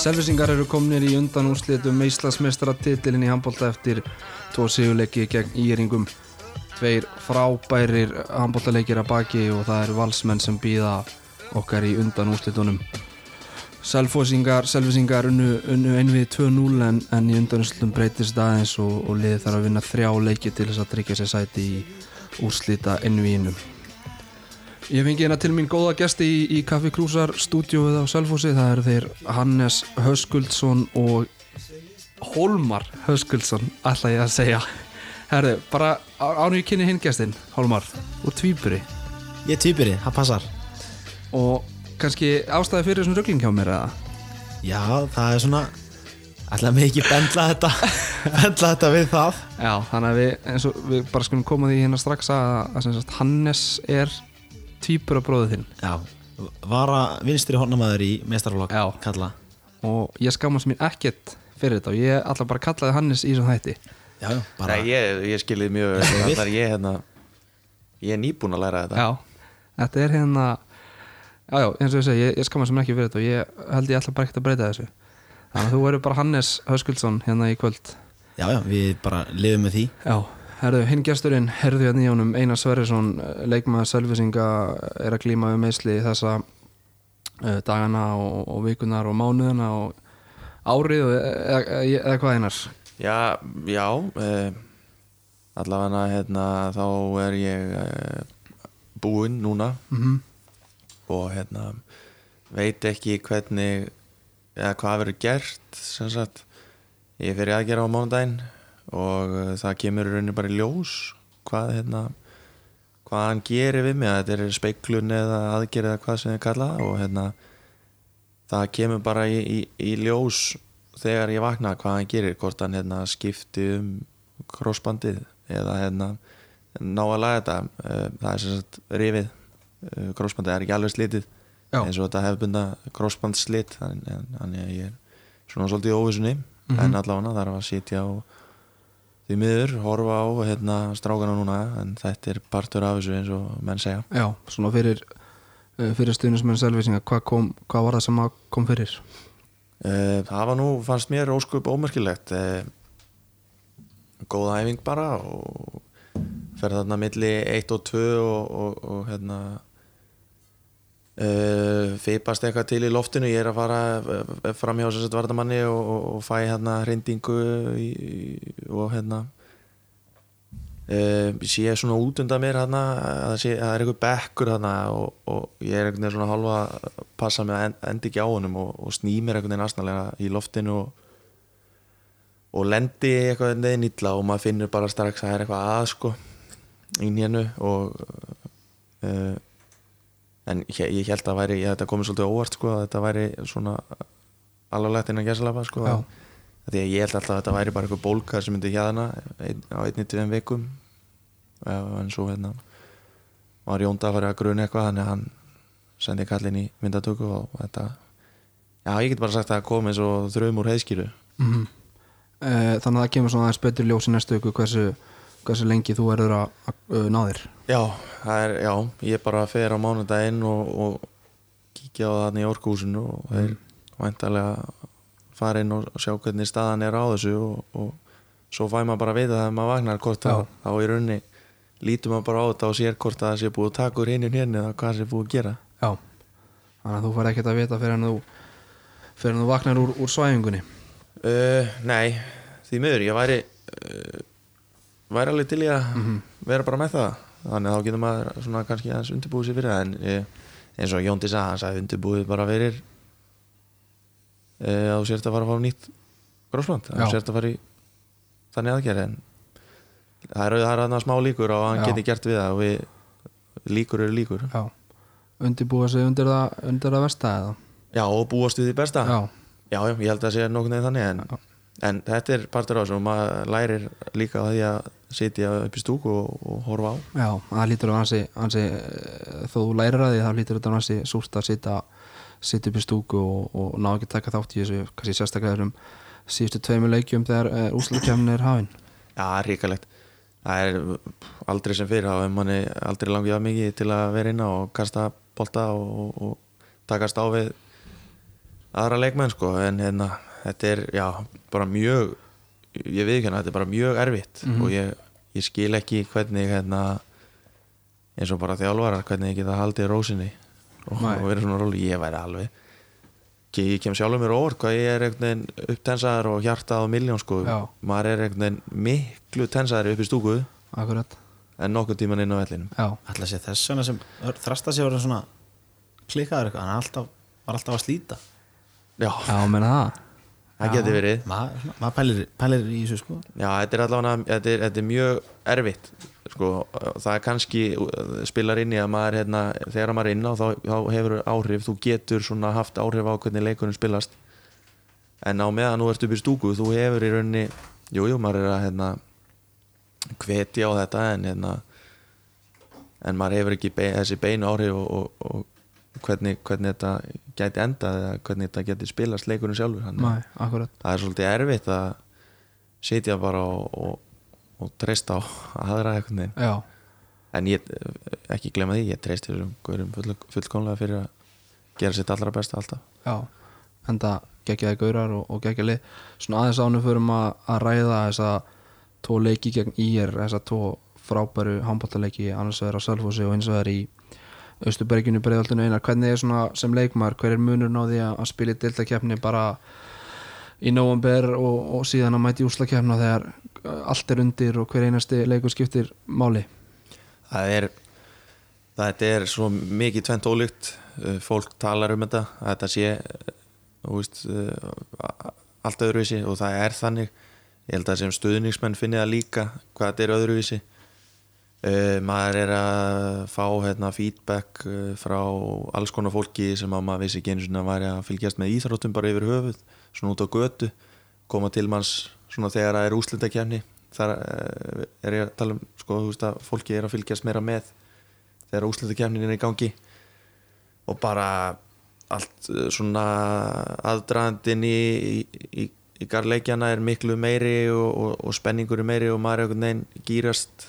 Selvisingar eru komnir í undan úrslitum meislasmestratitilinn í handbólta eftir tvo sigurleiki gegn íringum. Tveir frábærir handbóltaleikir að baki og það eru valsmenn sem býða okkar í undan úrslitunum Selfosingar, Selvisingar unnu, unnu einvið 2-0 en, en í undan úrslitum breytist aðeins og, og liði þarf að vinna þrjá leiki til þess að tryggja sér sæti í úrslita ennvíinum Ég fengi hérna til mín góða gesti í, í Kaffi Krúsar stúdjóið á Selfossi. Það eru þeir Hannes Höskuldsson og Holmar Höskuldsson ætla ég að segja. Herðu, bara ánum ég kynni hinn gestin Holmar, og Tvíburi. Ég er týpuri, það passar. Og kannski ástæði fyrir þessum ruggling hjá mér eða? Já, það er svona Ætla mig ekki bendla þetta Bendla þetta við það. Já, þannig að við, við bara skulum koma því hérna strax að, að sagt, Hannes er Tvíbura bróðið þinn. Já, vara vinstri hornamaður í mestarflokk Já. Kalla. Og ég skammast mér ekkert fyrir þetta og ég ætla bara að kallaði Hannes í svona þætti. Já, já, bara Nei, ég, ég skilið mjög. Ég ég, hérna, ég er nýbúinn að læra þetta. Já, þetta er hérna Já, já, eins og ég segi, ég, ég skammast mér ekki fyrir þetta og ég held ég ætla bara ekkert að breyta þessu. Þannig að þú verður bara Hannes Höskuldsson hérna í kvöld. Já, já, við bara lifum með því. Já, herðu, hinn gesturinn herðu hérna í honum Einar Sverrisson leikmaður Selvisinga er að glíma við meðsli þessa uh, dagana og, og vikunar og mánuðina og árið og, eða, eða, eða hvað einar? Já, já eh, allavega hérna, þá er ég eh, búinn núna. Mm og hérna veit ekki hvernig eða hvað verður gert sem sagt. Ég fyrir aðgera á mánudaginn og uh, það kemur í rauninni bara í ljós hvað hérna hvað hann gerir við mig, að þetta er speiklun eða aðgerð eða hvað sem þið kalla og hérna það kemur bara í, í, í ljós þegar ég vakna hvað hann gerir hvort hann hérna skipti um krossbandið eða hérna ná að laga þetta Eh, það er sem sagt rifið krossbandið er ekki alveg slitið Já. eins og þetta hefbunda krossband slit þannig að ég er svona svolítið í óvissunni Mhm. en allavega þarf að sitja og því miður horfa á hérna strákana núna en þetta er partur af þessu eins og menn segja Já, svona fyrir uh, fyrir stuðnismenn Selvisinga, hvað, hvað var það sem kom fyrir? Uh, það var nú, fannst mér óskup ómerkilegt uh, góð æfing bara og fer þarna milli 1 og 2 og, og, og hérna uh, fipast eitthvað til í loftinu. Ég er að fara uh, fram hjá þess að vardamanni og, og, og fæ hérna í, og hérna Uh, sé svona út undan mér hérna að sé- að það er eitthvað bekkur hérna og, og ég er einhvern veginn svona halva að passa mig að end, endi ekki á honum og, sný mér einhvern veginn aðsnalega í loftinu og, lendi eitthvað neðin illa og maður finnur bara strax að það er eitthvað að sko í hennu og uh, en ég, ég held að væri, ég, þetta komið svolítið óvart sko að þetta væri svona alvarlegt innan gæsalapa sko því að ég held alltaf að þetta væri bara eitthvað bólka sem myndi hérna ein, á einni tveim vikum. En svo hérna var Jónda að fara að gruna eitthvað þannig að hann sendi kallin í myndatöku og þetta já, ég get bara sagt að það kom eins og þrjum úr heiðskýru Mm uh, þannig að það kemur svona aðeins betur ljós í næstu ykkur hversu, hversu lengi þú verður að, að ná þér. Já, það er, já, ég bara fer á mánudaginn og, og kíkja á þannig í orkuhúsinu og þeir væntalega fara inn og sjá hvernig staðan er á þessu og, og svo fæ maður bara að vita þegar maður vagnar hvort að þá í rauninni lítur maður bara á þetta og sér hvort að það sé búið að taka úr hinn hérna eða hvað sé búið að gera. Já, þannig að þú fær ekkert að vita fyrir en þú fyrir en þú vaknar úr, úr svæfingunni. Uh, Nei, því miður, ég væri uh, væri alveg til í að vera bara með það. Þannig að þá getur maður svona kannski aðeins undirbúið sér fyrir það. En ég, eins og Jóndi sagði, hann sagði undirbúið bara fyrir uh, að þú sért að fara að fá nýtt grósland, að þú sért að fara í þannig aðgerð. En það er, þarna smá líkur og hann geti gert við það. Og við, líkur eru líkur. Já, undirbúa sig undir það, undir það versta eða? Já, og búast við því besta. Já, Já, já, ég held að það sé nokkuð neginn þannig en, en þetta er partur á þessu og maður lærir líka á því að sitja upp í stúku og, og horfa á. Já, það lítur að ansi, ansi eh, þó þú lærir að því það lítur að ansi súrt að sitja upp í stúku og, og ná ekki taka þátt í þessu kannski sérstaklega þessum síðustu tveimur leikjum þegar uh, úslutkjæmni er hafin. Já, ríkalegt Það er aldrei sem fyrir þá er manni aldrei langið að mikið til að vera inn á og kasta bolta og, og, og takast á við aðra leikmenn sko. En hérna, þetta er já, bara mjög ég veit ekki hérna, þetta er bara mjög erfitt Mhm. og ég, ég skil ekki hvernig hérna eins og bara þjálfarar, hvernig ég geta haldið rósinni og, og verið svona róli, ég væri alveg Ég, ég kem sjálfur mér óvart hvað ég er einhvern veginn upptensaður og hjartað á miljón sko. Já. maður er einhvern veginn miklu tensaður upp í stúku akkurat. en nokkuð tíman inn á vellinum. Já, Ætla að sé þess vegna sem þrasta sér orðin svona klikkaður eitthvað, hann er alltaf, var alltaf að slíta. Já, já, menna það það geti verið. maður ma pælir, pælir í þessu sko. Já, þetta er allavega þetta er, þetta er mjög erfitt sko, það er kannski spilar inn í að maður hérna, þegar maður er inn á þá, þá hefur áhrif, þú getur svona haft áhrif á hvernig leikurinn spilast. En á meðan þú ert upp í stúku þú hefur í rauninni, jú, jú, maður er að hérna hvetja á þetta en hérna en maður hefur ekki bein, þessi beinu áhrif og, og, og hvernig, hvernig þetta gæti endað eða hvernig þetta geti spilast leikurinn sjálfur Nei, það er svolítið erfitt að sitja bara og, og, og treysta á aðra já, en ég, ekki glemma því, ég treysti þessum gaurum full, fullkomlega fyrir að gera sitt allra besta alltaf. Já enda geggjaði gaurar og, og geggjaði lið. Svona aðeins ánum fyrir að, að ræða þessa tvo leiki gegn IR þessa tvo frábæru handbóltaleiki annars vegar á Sölfósi og eins vegar í Östuberginu breiðaldinu einar hvernig er svona sem leikmaður, hver er munurinn á því að spila í deltakefni bara í november og, og síðan að mæti úslakefna þegar uh, allt er undir og hver einasti leikur skiptir máli? Það er þetta er svo mikið tvent ólíkt Uh, fólk talar um þetta þetta sé uh, veist, allt öðruvísi og það er þannig. Ég held að sem stuðningsmenn finni það líka hvað þetta er öðruvísi uh, maður er að fá hérna, feedback uh, frá alls konar fólki sem að maður vissi ekki einu svona að væri að fylgjast með íþróttum bara yfir höfuð svona út á götu koma til manns svona þegar það er úslitakefni þar uh, er ég að tala um sko, þú veist að fólki er að fylgjast meira með þegar úslitakefnin er í gangi. Og bara allt svona aðdraðandinn í, í, í, í garleikjana er miklu meiri og, og, og spenningur er meiri og maður er einhvern veginn gýrast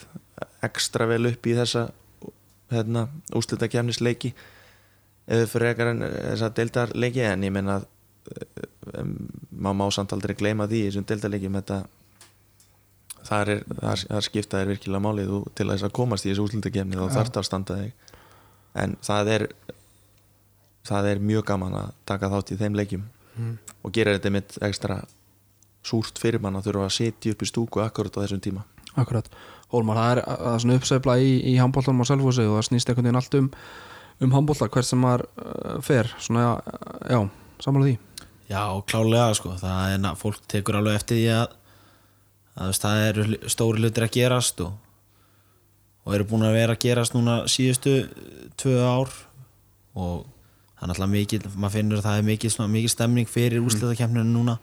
ekstra vel upp í þessa hérna, úslita kemnisleiki fyrir ekkar en þessa deildarleiki en ég menna um, maður má samt aldrei gleyma því þessum deildarleikjum þetta þar, er, þar, þar skipta er virkilega málið og til þess að komast í þessu úslita kemni þá Já. þarf það að standa þig en það er það er mjög gaman að taka þátt í þeim leikjum Mm. og gera þetta mitt ekstra súrt fyrir mann að þurfa að sitja upp í stúku akkurat á þessum tíma Akkurat, Hólmar, það er, það er svona uppsveifla í, í handbóltanum á Selfossi og það snýst einhvern veginn allt um um handbólta, hvert sem maður uh, fer. Svona, uh, já, samanlega því. Já, klálega sko, það er na, fólk tekur alveg eftir því að, að það eru stóri hlutir að gerast og, og eru búin að vera að gerast núna síðustu eh, tvö ár og það er náttúrulega mikil, maður finnur að það er mikil, svona, mikil stemning fyrir úrslitakefninu núna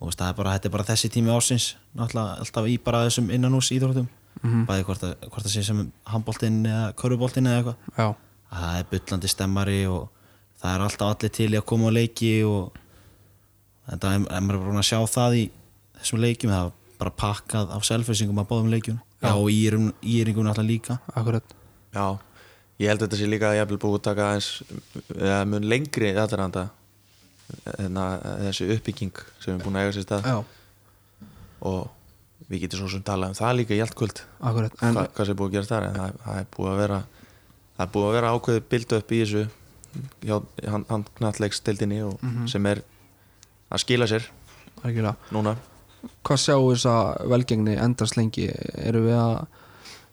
og það er bara, þetta er bara þessi tími ásins náttúrulega alltaf í bara þessum innanús íþróttum. Bæði hvort, að, hvort það sé sem handbóltinn eða köruboltinn eða eitthvað. Að það er bullandi stemmari og það er alltaf allir til í að koma á leiki og þetta er er maður búin að sjá það í þessum leikjum það er bara pakkað af selfisingum að báðum leikjum. Já. já, og íringum alltaf líka. Akkurat. Já, ég held að þetta sé líka að ég vil búið að taka aðeins eða mun lengri aðranda en þessi uppbygging sem er búin að eiga sér stað. Já, og við getum svo sem talað um það líka í allt kvöld akkurat. Hva, hvað sem er búið að gera þar en það, það er búið að vera það er búið að vera ákveðið bild upp í þessu hjá hann, hann knallegstildinni og sem er að skila sér algjörlega. núna. Hvað sjáu þess að velgengni endast lengi? Eru við að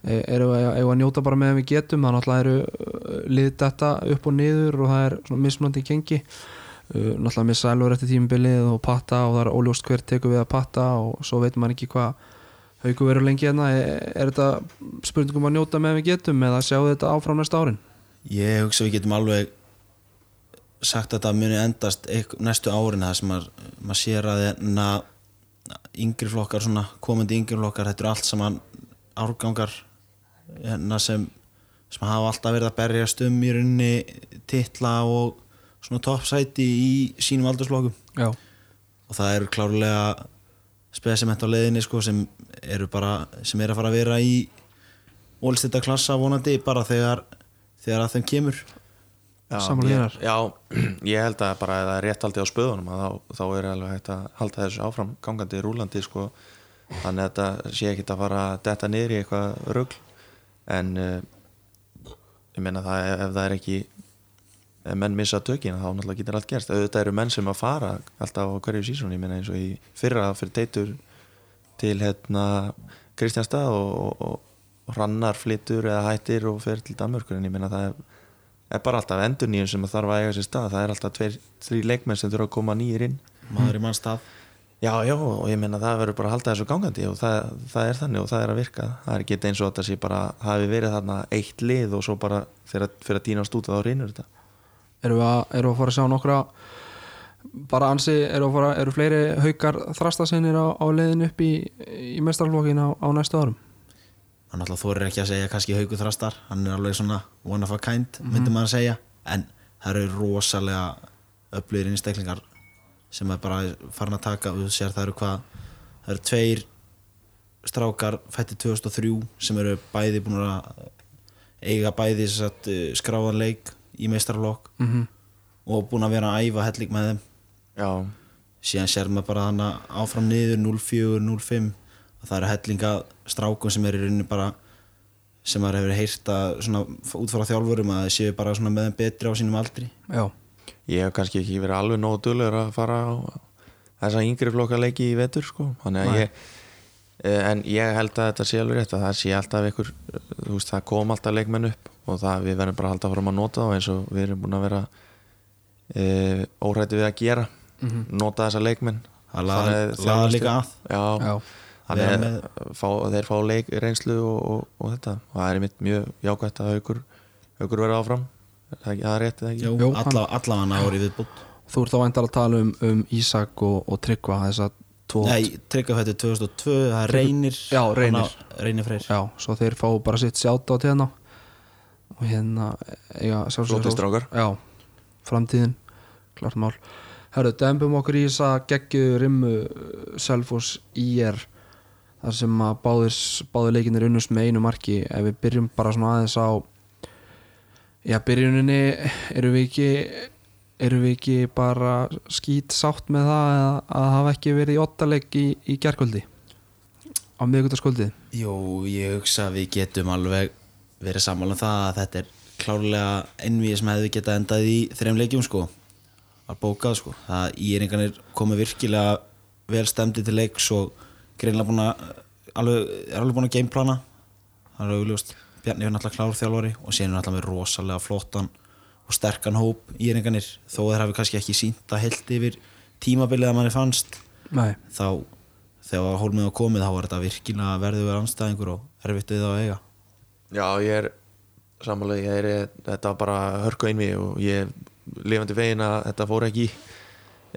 eru við að, að njóta bara með við getum? Það náttúrulega eru uh, lið þetta upp og niður og það er mismunandi gengi náttúrulega missa elvar eftir tímabilið og patta og það er óljóst hver tekur við að patta og svo veit maður ekki hvað haugu verður lengi hérna. Er, er þetta spurningum að njóta með við getum eða sjáu þetta áfram næsta árin? Ég hugsa við getum alveg sagt að það muni endast næstu árin það sem maður, maður sér að na, yngri flokkar svona, komandi yngri flokkar þetta eru allt saman árgangar hérna, sem, sem hafa alltaf verið að berjast um í rauninni titla og svona toppsæti í sínum aldursflokkum Já, og það eru klárlega spesiment á leiðinni sko, sem eru bara sem er að fara að vera í ólistita klassa vonandi bara þegar, þegar að þeim kemur þér? já, ég held að bara ef það er rétt haldið á spöðunum að þá, þá er alveg hægt að halda þessu áfram gangandi rúlandi sko. þannig að þetta sé ekki að fara að detta niður í eitthvað rugl en uh, ég meina það ef það er ekki menn missa tökin þá náttúrulega getur allt gerst. Auðvitað eru menn sem að fara alltaf á hverju sísón ég meina eins og í fyrra fyrir teitur til hérna Kristjánstað og, og, og hrannar flyttur eða hættir og fer til Danmörkur en ég meina það er, er bara alltaf endurnýjum sem þarf að eiga sér stað. Það er alltaf tveir, þrý leikmenn sem þurfa að koma nýjir inn. Maður í mann stað. Já, já, og ég meina það verður bara að halda þessu gangandi og það, það er þannig og það er að virka. Það er ekki eins og þetta sé bara hafi verið þarna eitt lið og svo bara fyrir að dýnast út þá reynur þetta Erum við að, erum að fara að sjá nokkra bara ansi, eru, fara, eru fleiri haukar þrastasinnir á, á leiðin upp í, í mestarflokkin á, á næstu árum? Hann alltaf þorir ekki að segja kannski haugu þrastar. Hann er alveg svona one of a kind myndi maður að segja. En það eru rosalega öflugir einstaklingar sem er bara farin að taka og þú sér. Það eru hvað það eru tveir strákar fætti 2003 sem eru bæði búin að eiga bæði satt, skráðan leik í meistarflokk mm -hmm. og búin að vera að æfa helling með þeim já, síðan sér maður bara þannig áfram niður 0-4, 0-5 og það eru hellinga strákum sem er í rauninni bara sem maður hefur heyrt að svona út frá þjálfurum að það séu bara svona með þeim betri á sínum aldri Já, ég hef kannski ekki verið alveg nógu dölur að fara á þessa yngri flokka leiki í vetur sko. þannig að Nei. ég en ég held að þetta sé alveg rétt að það sé alltaf ykkur, þú veist, það kom alltaf leikmenn upp og það við verðum bara að halda fram að nota þá eins og við erum búin að vera e, órætti við að gera. Nota þessa leikmenn. Það þjálfast- líka að. Já, já, að með- fá, þeir fá leik, reynslu og, og, og þetta. Og það er mitt mjög jákvætt að haukur verða áfram. Er það, það er rétt eða ekki? Allavega ári viðbútt þú ert þá endar að tala um, um Ísak og, og Tryggva þess að Nei, tryggafætti 2002, það er Reynir Já, Reynir. Reynir Freyr. Já, svo þeir fá bara sitt sjátt á hérna. Og hérna eiga sjálfsögðu- Flottir strákar. Já, framtíðin, klart mál. Herru, dembum okkur í þessa geggju rimmu Selfoss IR þar sem að báðir, báðir leikinir unnust með einu marki. Ef við byrjum bara svona aðeins á já, byrjuninni erum við ekki erum við ekki bara skýt sátt með það að, að hafa ekki verið í ottaleg í, í gerkvöldi á miðgutaskvöldið Jú, ég hugsa að við getum alveg verið sammála um það að þetta er klárlega ennvið sem hefði getað endað í þreim leikjum sko. Var bókað sko. Það íringarnir komið virkilega vel stemdi til leiks og greinlega búin að alveg, er alveg búin að gameplana. Það er augljóst. Bjarni er náttúrulega klár þjálfari og síðan er náttúrulega rosalega flottan og sterkan hóp íringarnir þó þeir hafi kannski ekki sínt að held yfir tímabilið að manni fannst Nei, þá þegar hólmið á komið þá var þetta virkilega verðið verið anstæðingur og erfitt við það að eiga. Já, ég er samanlega, ég er, þetta var bara hörku einvi og ég er lifandi vegin að þetta fór ekki í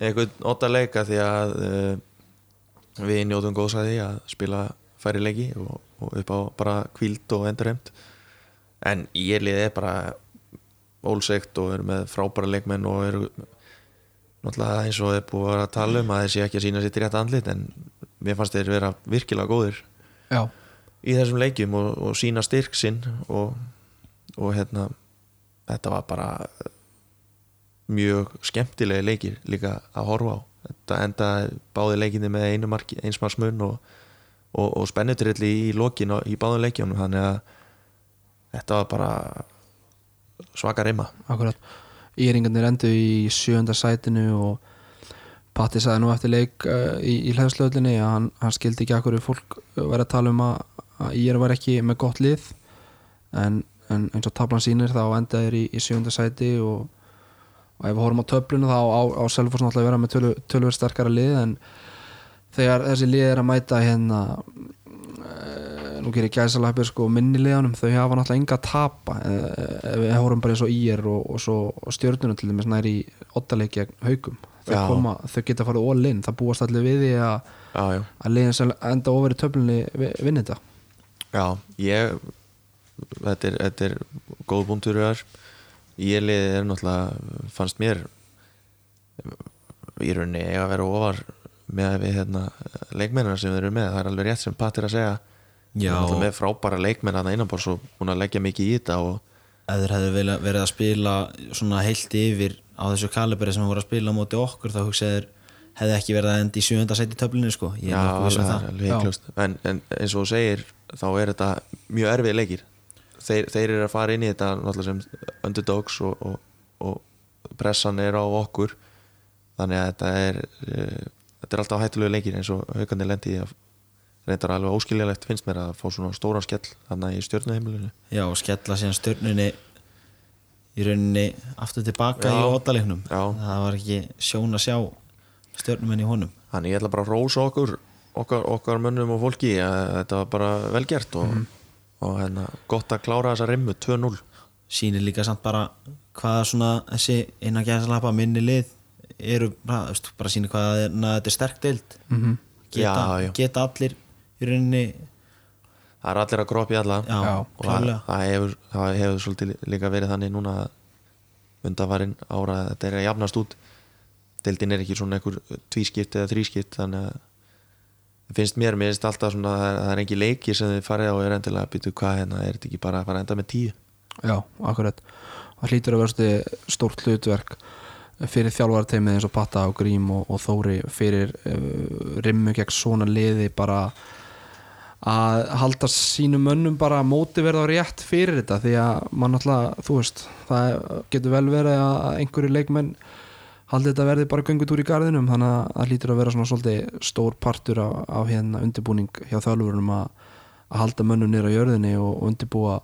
einhvern otta leika því að uh, við njóðum góðsæði að spila færi leiki og, og upp á bara kvíld og endurheimt. En ég liði er bara ólsegt og eru með frábæra leikmenn og eru náttúrulega eins og er búið að tala um að þeir sé ekki að sína sitt rétt andlit en mér fannst þeir vera virkilega góðir já, í þessum leikjum og, og sína styrk sinn og, og hérna þetta var bara mjög skemmtilegi leikir líka að horfa á. Þetta enda báði leikinni með einu marki, einsmarsmun og, og, og spennutrilli í lokin í báðum leikjónum þannig að þetta var bara svaka reyma Íringarnir endur í sjönda sætinu og Patti sagði nú eftir leik uh, í, í hlæðslöðlinni að hann, hann skildi ekki akkur fólk verið að tala um að, að Ír var ekki með gott lið. En, en eins og tablan sýnir þá enda þeir í, í sjönda sæti og, og ef við horfum á töflunu þá á, á náttúrulega að vera með tölu, tölver sterkara lið en þegar þessi lið er að mæta hérna eh, nú gerir gæsalapir sko minni liðanum þau hafa náttúrulega enga að tapa eh, við horfum bara eins og ír og, og, og stjörnuna til dæmis næri gegn haugum þau, koma, þau geta farið all in. Það búast allir við því að, að liðin sem enda ofar í töflunni vi- vinni þetta. Já, ég þetta er, þetta er góð búntur þar ég liði er náttúrulega fannst mér í rauninni að vera ofar með við hérna leikmennina sem þeir eru með, það er alveg rétt sem Pat er að segja Með frábæra leikmenn að innanbors og búin að leggja mikið í þetta og ef þeir hefðu vilja- verið að spila svona heilt yfir á þessu kalibri sem voru að spila á móti okkur þá hugsaður hefði ekki verið að enda í sjöunda sæti töflinu sko. Ég Já, er um alveg, það. en, en eins og þú segir þá er þetta mjög erfið leikir. Þeir, þeir eru að fara inn í þetta sem underdogs og, og, og pressan er á okkur. Þannig að þetta er uh, þetta er alltaf hættulegu leikir eins og haugandi lendi í að reyndar alveg óskiljalegt finnst mér að fá svona stóran skell þannig í stjórnuheimilinu já og skella síðan stjörnunni í rauninni aftur tilbaka Já. í ótaleiknum Já. það var ekki sjón að sjá stjörnumenn í honum Þannig ég ætla bara að rósa okkur okkar, okkar mönnum og fólki að þetta var bara vel gert og, og hérna, gott að klára þessa rimmu 2-0 sýnir líka samt bara hvað svona þessi innan gæðsalapa minni lið eru bara, bara sýnir hvað na, þetta er sterk deild Mhm. geta, Já, já. geta allir í rauninni Það er allir að groppi alla. Já, og það, það, hefur, það hefur svolítið líka verið þannig núna að undanvarin ára að þetta er að jafnast út. Deildin er ekki svona einhver tvískipt eða þrískipt þannig að finnst mér, mér finnst alltaf svona að það er, engi leiki sem þið farið á og er endilega að bytja hvað hérna, er þetta ekki bara að fara að enda með tíu? Já, akkurat. Það hlýtur að verðstu stórt hlutverk fyrir þjálfarteimið eins og Patta og Grím og, og Þóri fyrir uh, rimmu gegn svona liði bara að halda sínum mönnum bara móti verða rétt fyrir þetta því að mann alltaf, þú veist það getur vel verið að einhverju leikmenn haldi þetta verði bara göngut úr í garðinum þannig að það hlýtur að vera svona svolítið stór partur af, af hérna undirbúning hjá þjálfurunum að, að halda mönnum á jörðinni og, og undirbúa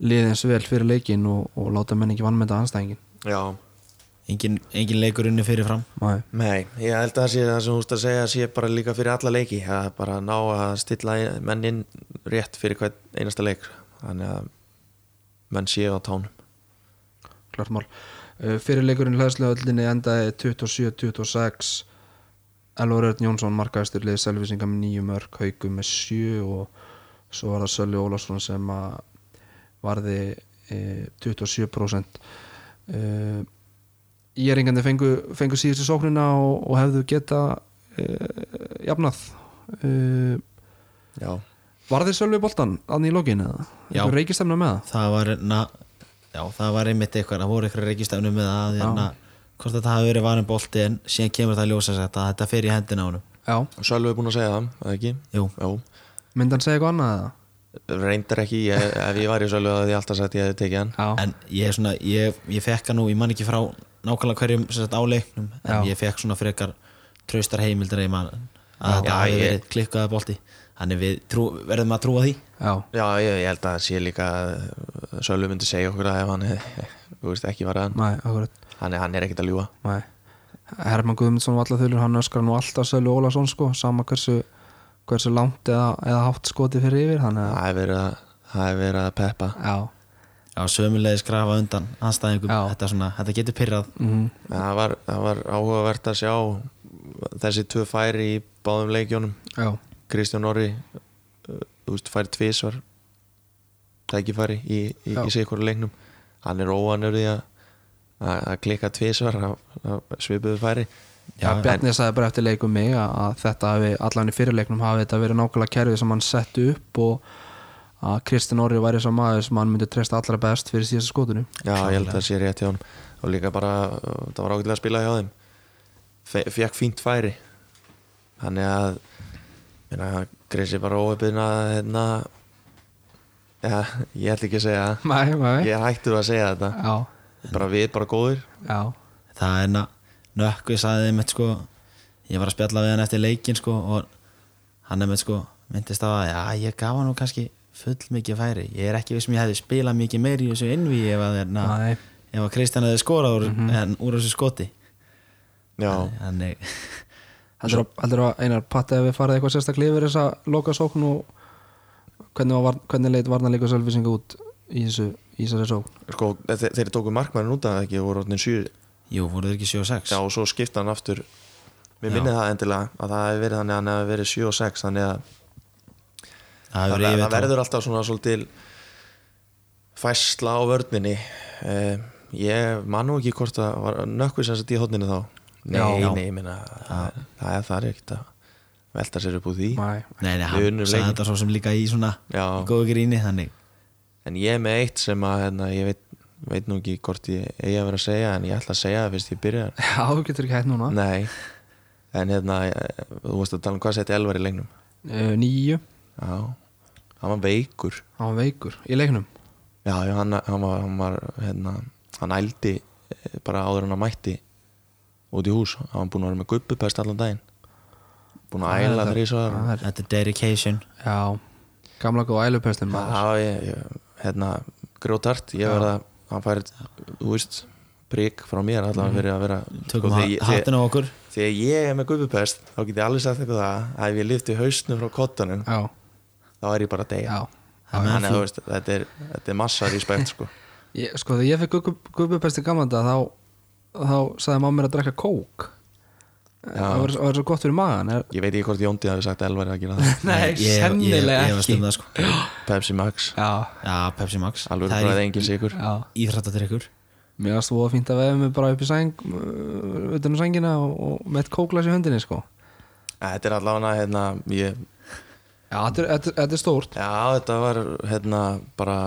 liðins vel fyrir leikin og, og láta menn ekki vannmynda anstæðingin Já, engin, engin leikur unni fyrir fram Nei. Nei, ég held að það sé það sem þú veist að segja sé bara líka fyrir alla leiki. Að bara ná að stilla mennin rétt fyrir hvern einasta leik. Þannig að menn séu á tánum. Klart mál. Uh, fyrir leikurinn hlæðslega endaði 27-26 Elvar Örn Jónsson markaðistur liðið Selvisinga með nýju mörg Haugum með sjö og svo var það Sölvi Ólafsson sem að varði uh, 27% uh, Íringandi fengu, fengu síðustu sóknina og, og hefðu geta uh, jafnað uh, Já, Var þið Sölvi boltan aðni í lokin eða? Já. Reykistemna með það? það var na, já, það var einmitt eitthvað það voru eitthvað reykistefnu með það hérna, hvort þetta hafi verið varin bolti en síðan kemur það að ljósa sér að þetta fer í hendina á honum Já, Sölvi er búin að segja það, eða ekki? Jú, Já, myndi hann segja eitthvað annað eða? Reyndar ekki ég, ef ég var í Sölvi þá hefði ég alltaf sagt ég hefði tekið hann. Já, en ég, er svona, ég, ég fekk hann nú, ég man ekki frá nákvæmlega hverjum sem sagt, á leiknum en Já. ég fekk svona frekar traustar heimildar að hafi ég- verið klikkaða bolti. Þannig við trú, verðum að trúa því. Já, Já, ég, ég held að það sé líka að Sölvi myndi segja okkur að ef hann hefði, þú veist, ekki var hann. Næ, akkurat. Hann, er- hann er ekkert að ljúga. Nei. Herman Guðmundsson og alla þulur hann öskar nú alltaf Sölvi Ólason sko, sama hversu, hversu langt eða, eða hátt skoti fyrir yfir þannig að það hefur verið að, að peppa. Já, Já, sömulegis grafa undan anstæðingum, Já. þetta, svona, þetta getur pyrrað mm, það var, það var áhugavert að sjá þessi tvö færi í báðum leikjónum já, Kristján Orri þú veist, færi tvísvar tækifæri í, í, í hverju leiknum. Hann er óvanur því að að að klikka tvísvar að svipuðu færi já, Bjarni sagði bara eftir leikum mig að, að þetta hafi, allan í fyrirleiknum hafi þetta verið nákvæmlega kerfið sem hann setti upp og að Kristinn Orri væri sá maður sem hann myndi treysta allra best fyrir síðasta skotinu. Já, ég held að það sé rétt hjá hann og líka bara, uh, það var ágætilega að spila hjá þeim. Fe, fekk fínt færi. Þannig að minna, Grissi bara óöfðin að hérna já, ég ætla ekki að segja Nei, nei, ég er hættur að segja þetta. Já, bara við, bara góðir. Já. Það er na, nökkvi sagði þeim sko, ég var að spjalla við hann eftir leikin sko, og hann er með sko, myndist á að já, ég gaf hann nú kannski full mikið færi. Ég er ekki vissum ég hefði spilað mikið meir í þessu innví ef að, na, Nei, ef að Kristján hefði skorað úr, en, úr þessu skoti. Já, þannig heldur að, að einar patti ef við farið eitthvað sérstaklega yfir þessa loka sókn og hvernig, var, hvernig leit varna líka sölvisinga út í þessu í þessari sókn? Sko, þe þeir tóku markmannin út af það ekki? Og voru orðin 7 jú, voru þeir ekki 7 og 6 Já, og svo skipta hann aftur. Mér Já. minnið það endilega að það hefði verið þannig að hann hefði verið 7 og 6 þannig að það, það, hefur það, verður alltaf svona svolítil fæsla á vörninni. Eh, ég man nú ekki hvort að var nökkvi sem sett í hótninu þá. Nei, Já. nei, ég meina það, það er það er ekkert að velta sér upp úr því. Nei, nei, hann sagði þetta svo sem líka í svona Já. í góðu gríni, þannig. En ég er með eitt sem að hérna, ég veit, veit nú ekki hvort ég eigi að vera að segja en ég ætla að segja það fyrst ég byrja Já, þú getur ekki hægt núna. Nei, en hérna eh, þú veist að tala um hvað setti Elvar í leiknum? Uh, Nýju, já, hann var veikur. Hann var veikur. Í leiknum? Já, hann, hann var, hann, var hérna, hann ældi eh, bara áður en hann mætti út í hús, hann var búinn að vera með gubbupest allan daginn. Búinn að æla þrísvar Þetta. Er dedication. Já, gamla góð ælupestin Já, ég, ég, hérna grótart, ég verða hann fær, þú veist prik frá mér allavega fyrir að vera Tökum sko, ha þegar, ég- þegar, hattinu á okkur. þegar ég er með gubbupest þá get ég alveg sagt eitthvað að ef ég lyfti hausnum frá kottanum Já, þá er ég bara að deyja. Þannig að þetta er, þetta er massa respekt sko. ég, Sko, þegar ég fekk gubbupesti gamlanda þá, þá sagði mamma mér að drekka kók. Það var, var svo gott fyrir magan er, ég veit ekki hvort Jóndi hafi sagt Elvar að gera það Nei, sennilega ekki um það, sko. Pepsi Max, Já, Já, Pepsi Max. Alveg er engin sigur já. Íþrættadrykkur Mér varst þú að fínt að vefa mig bara upp í sæng uh, utan um sængina og, og með kóklas í höndinni sko. Þetta er allavega hérna ég, Já, þetta er, þetta, þetta er stórt. Já, þetta var hérna bara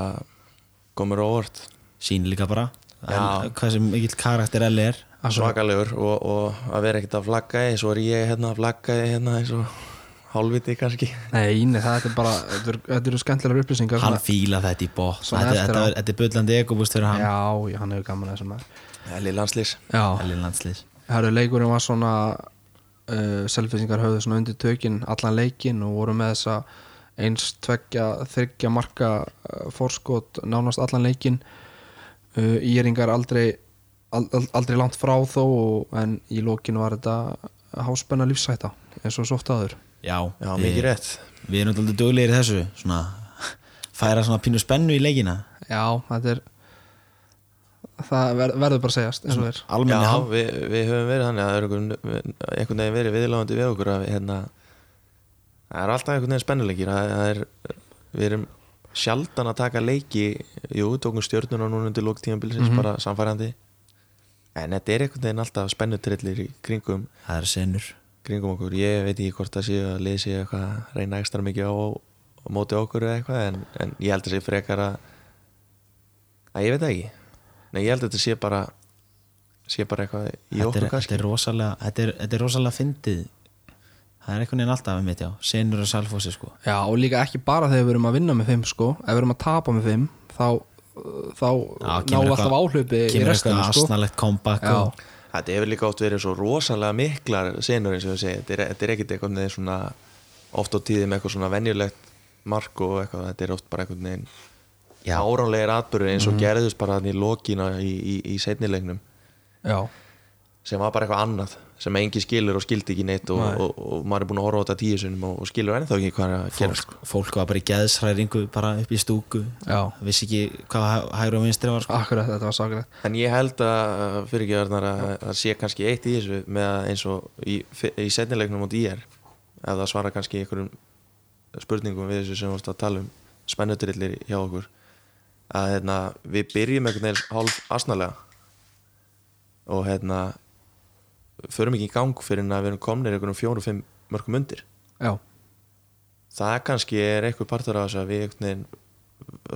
komur óvart. Sín líka bara. Hvað sem mikill karakter Elli er svakalegur og, og að vera ekkert að flagga í svo er ég hérna að flagga hérna eins og hálfviti kannski. Nei, nei, það er bara Þetta eru- þetta eru skemmtilegar upplýsingar Hann fíla þetta í bótt Þetta er- þetta er bullandi ekobúst fyrir hann. Já, já, hann hefur gaman þessum maður. Elli landslýs. Landslýs. Herru, leikurinn var svona uh, Selfisingar höfðu svona undir tökin allan leikin og voru með þessa eins, tveggja, þryggja marka uh, forskot nánast allan leikin uh, Íringar aldrei al, al, aldrei langt frá þó og, en í lokinu var þetta háspenna lífsæta eins og svo oft aður Já, já, við- mikið rétt. Við erum alltaf duglegir í þessu Svona Færa svona pínu spennu í leikina. Já, þetta er það ver, verður bara að segjast eins og er. Almenni já, við, við höfum verið þannig að er einhvern, veginn verið viðláðandi við okkur að hérna, það er alltaf einhvern veginn spennuleikir. Er, við erum sjaldan að taka leiki jú, tókum stjörnuna núna undir lók tímabilsins Mhm. bara samfærandi en þetta er einhvern veginn alltaf spennutrillir í kringum Það er senur. kringum okkur, ég veit ekki hvort það sé að liði sé eitthvað að reyna ekstra mikið á, á móti okkur eða eitthvað en, en ég held að sé frekar að að ég veit það ekki. Nei, ég held að þetta sé bara sé bara eitthvað í þetta er, okkur þetta kannski. er rosalega Þetta er, þetta er rosalega fyndið. Það er einhvern veginn alltaf með mitt já. Senur og salfósi sko. Já, og líka ekki bara þegar við erum að vinna með fimm sko, ef við erum að tapa með fimm þá, þá náum kemur við alltaf áhlaupi í restinu sko. Þetta hefur líka oft verið svo rosalega miklar senur eins og ég segi, þetta er, þetta er ekkit eitthvað neginn svona oft á tíði með eitthvað svona venjulegt mark og eitthvað, þetta er oft bara eitthvað neginn Já. áránlegir atbyrður eins og gerðust bara þannig í lokina í, í, í seinnilegnum Já, sem var bara eitthvað annað sem engi skilur og skildi ekki neitt og, Nei. og, og, maður er búin að horfa á þetta tíu sinum og, og skilur ennþá ekki hvað er að gera sko. fólk, var bara í geðsræringu bara upp í stúku Já. vissi ekki hvað hæ- hægri og vinstri var sko. akkurat, þetta var saklegt en ég held að fyrir ekki að það sé kannski eitt í þessu með að eins og í, í setnilegnum mot IR ef það svara kannski einhverjum spurningum við þessu sem við varst að tala um spennutrillir hjá okkur að hérna, við byrjum einhvern veginn hálf asnalega og hérna förum ekki í gang fyrir að við erum komnir einhvern fjóru-fimm mörgum undir. Já, það kannski er eitthvað partur af þessu að við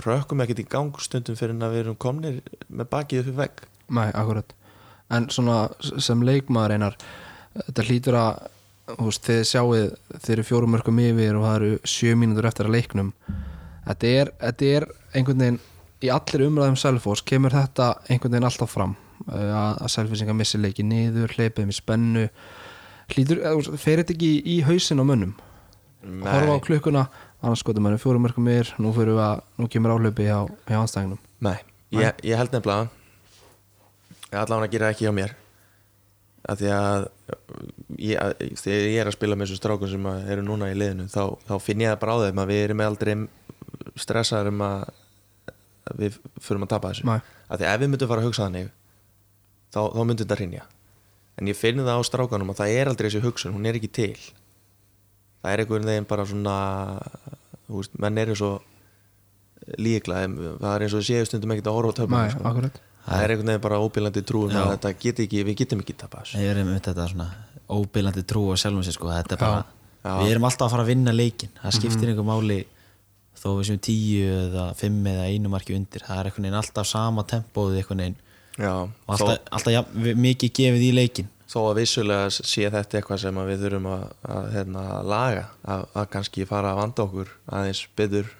rökkum ekkert í gang stundum fyrir að við erum komnir með bakið upp í vegg. Nei, akkurat. En svona sem leikmaður einar þetta hlýtur að þú veist, þið sjáuð, þið eru fjórum mörgum yfir og það eru sjö mínútur eftir að leiknum. Þetta er, þetta er einhvern veginn í allir umræðum Selfoss kemur þetta einhvern veginn alltaf fram að, að Selfossinga missi leiki niður hleypið með spennu. Hlýtur, fer þetta ekki í, hausin á mönnum? Horfa á klukkuna annars skoðum maður fjórum mörgum yfir nú, fyrir við að, nú kemur áhlaupi hjá, hjá anstæðingnum Nei, ég, ég held nefnilega allan að gera ekki hjá mér. Að því að ég, að þegar ég er að spila með þessu strákum sem eru núna í liðinu þá, þá finn ég það bara á þeim að við erum aldrei stressaður um að við förum að tapa þessu. Nei. að því ef við myndum fara að hugsa þannig þá, þá myndum þetta rinja en ég finn það á strákanum að það er aldrei þessi hugsun, hún er ekki til. Það er einhvern veginn bara svona þú veist, menn eru svo líkla, það er eins og séu stundum ekkert að horfa á töfnum Nei, sko. það er einhvern veginn bara óbílandi að þetta get ekki, við getum ekki tapa þessu. Ég er með þetta svona óbylandi trú á sjálfum sér sko. þetta er bara, Já. við erum alltaf að fara að vinna leikin það skiptir einhver máli þó við séum tíu eða fimm eða einu marki undir. Það er einhvern veginn alltaf sama tempóð einhvern veginn Já, og þó, alltaf, alltaf ja, mikið gefið í leikin þó að vissulega sé þetta eitthvað sem að við þurfum að, að hérna, laga að, að kannski fara að vanda okkur aðeins betur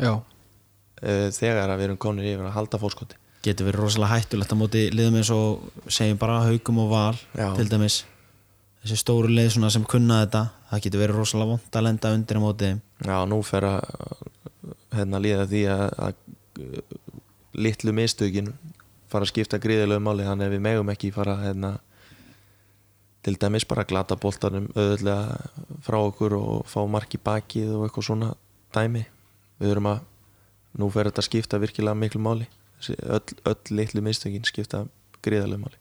Já, uh, þegar að við erum konir yfir að halda fórskoti getur verið rosalega hættulegt á móti liðum eins og segjum bara haugum og val Já. til dæmis. Þessi stóru lið svona sem kunna þetta það getur verið rosalega vond að lenda undir á móti þeim. Já, nú fer að hérna, líða því að, að litlu mistökin fara að skipta gríðilegu máli. Þannig að við megum ekki fara hérna, til dæmis bara glata boltanum auðvitað frá okkur og fá mark í bakið og eitthvað svona dæmi. Við þurfum að nú fer þetta að skipta virkilega miklu máli. Öll, öll litlu mistökin skipta gríðilegu máli.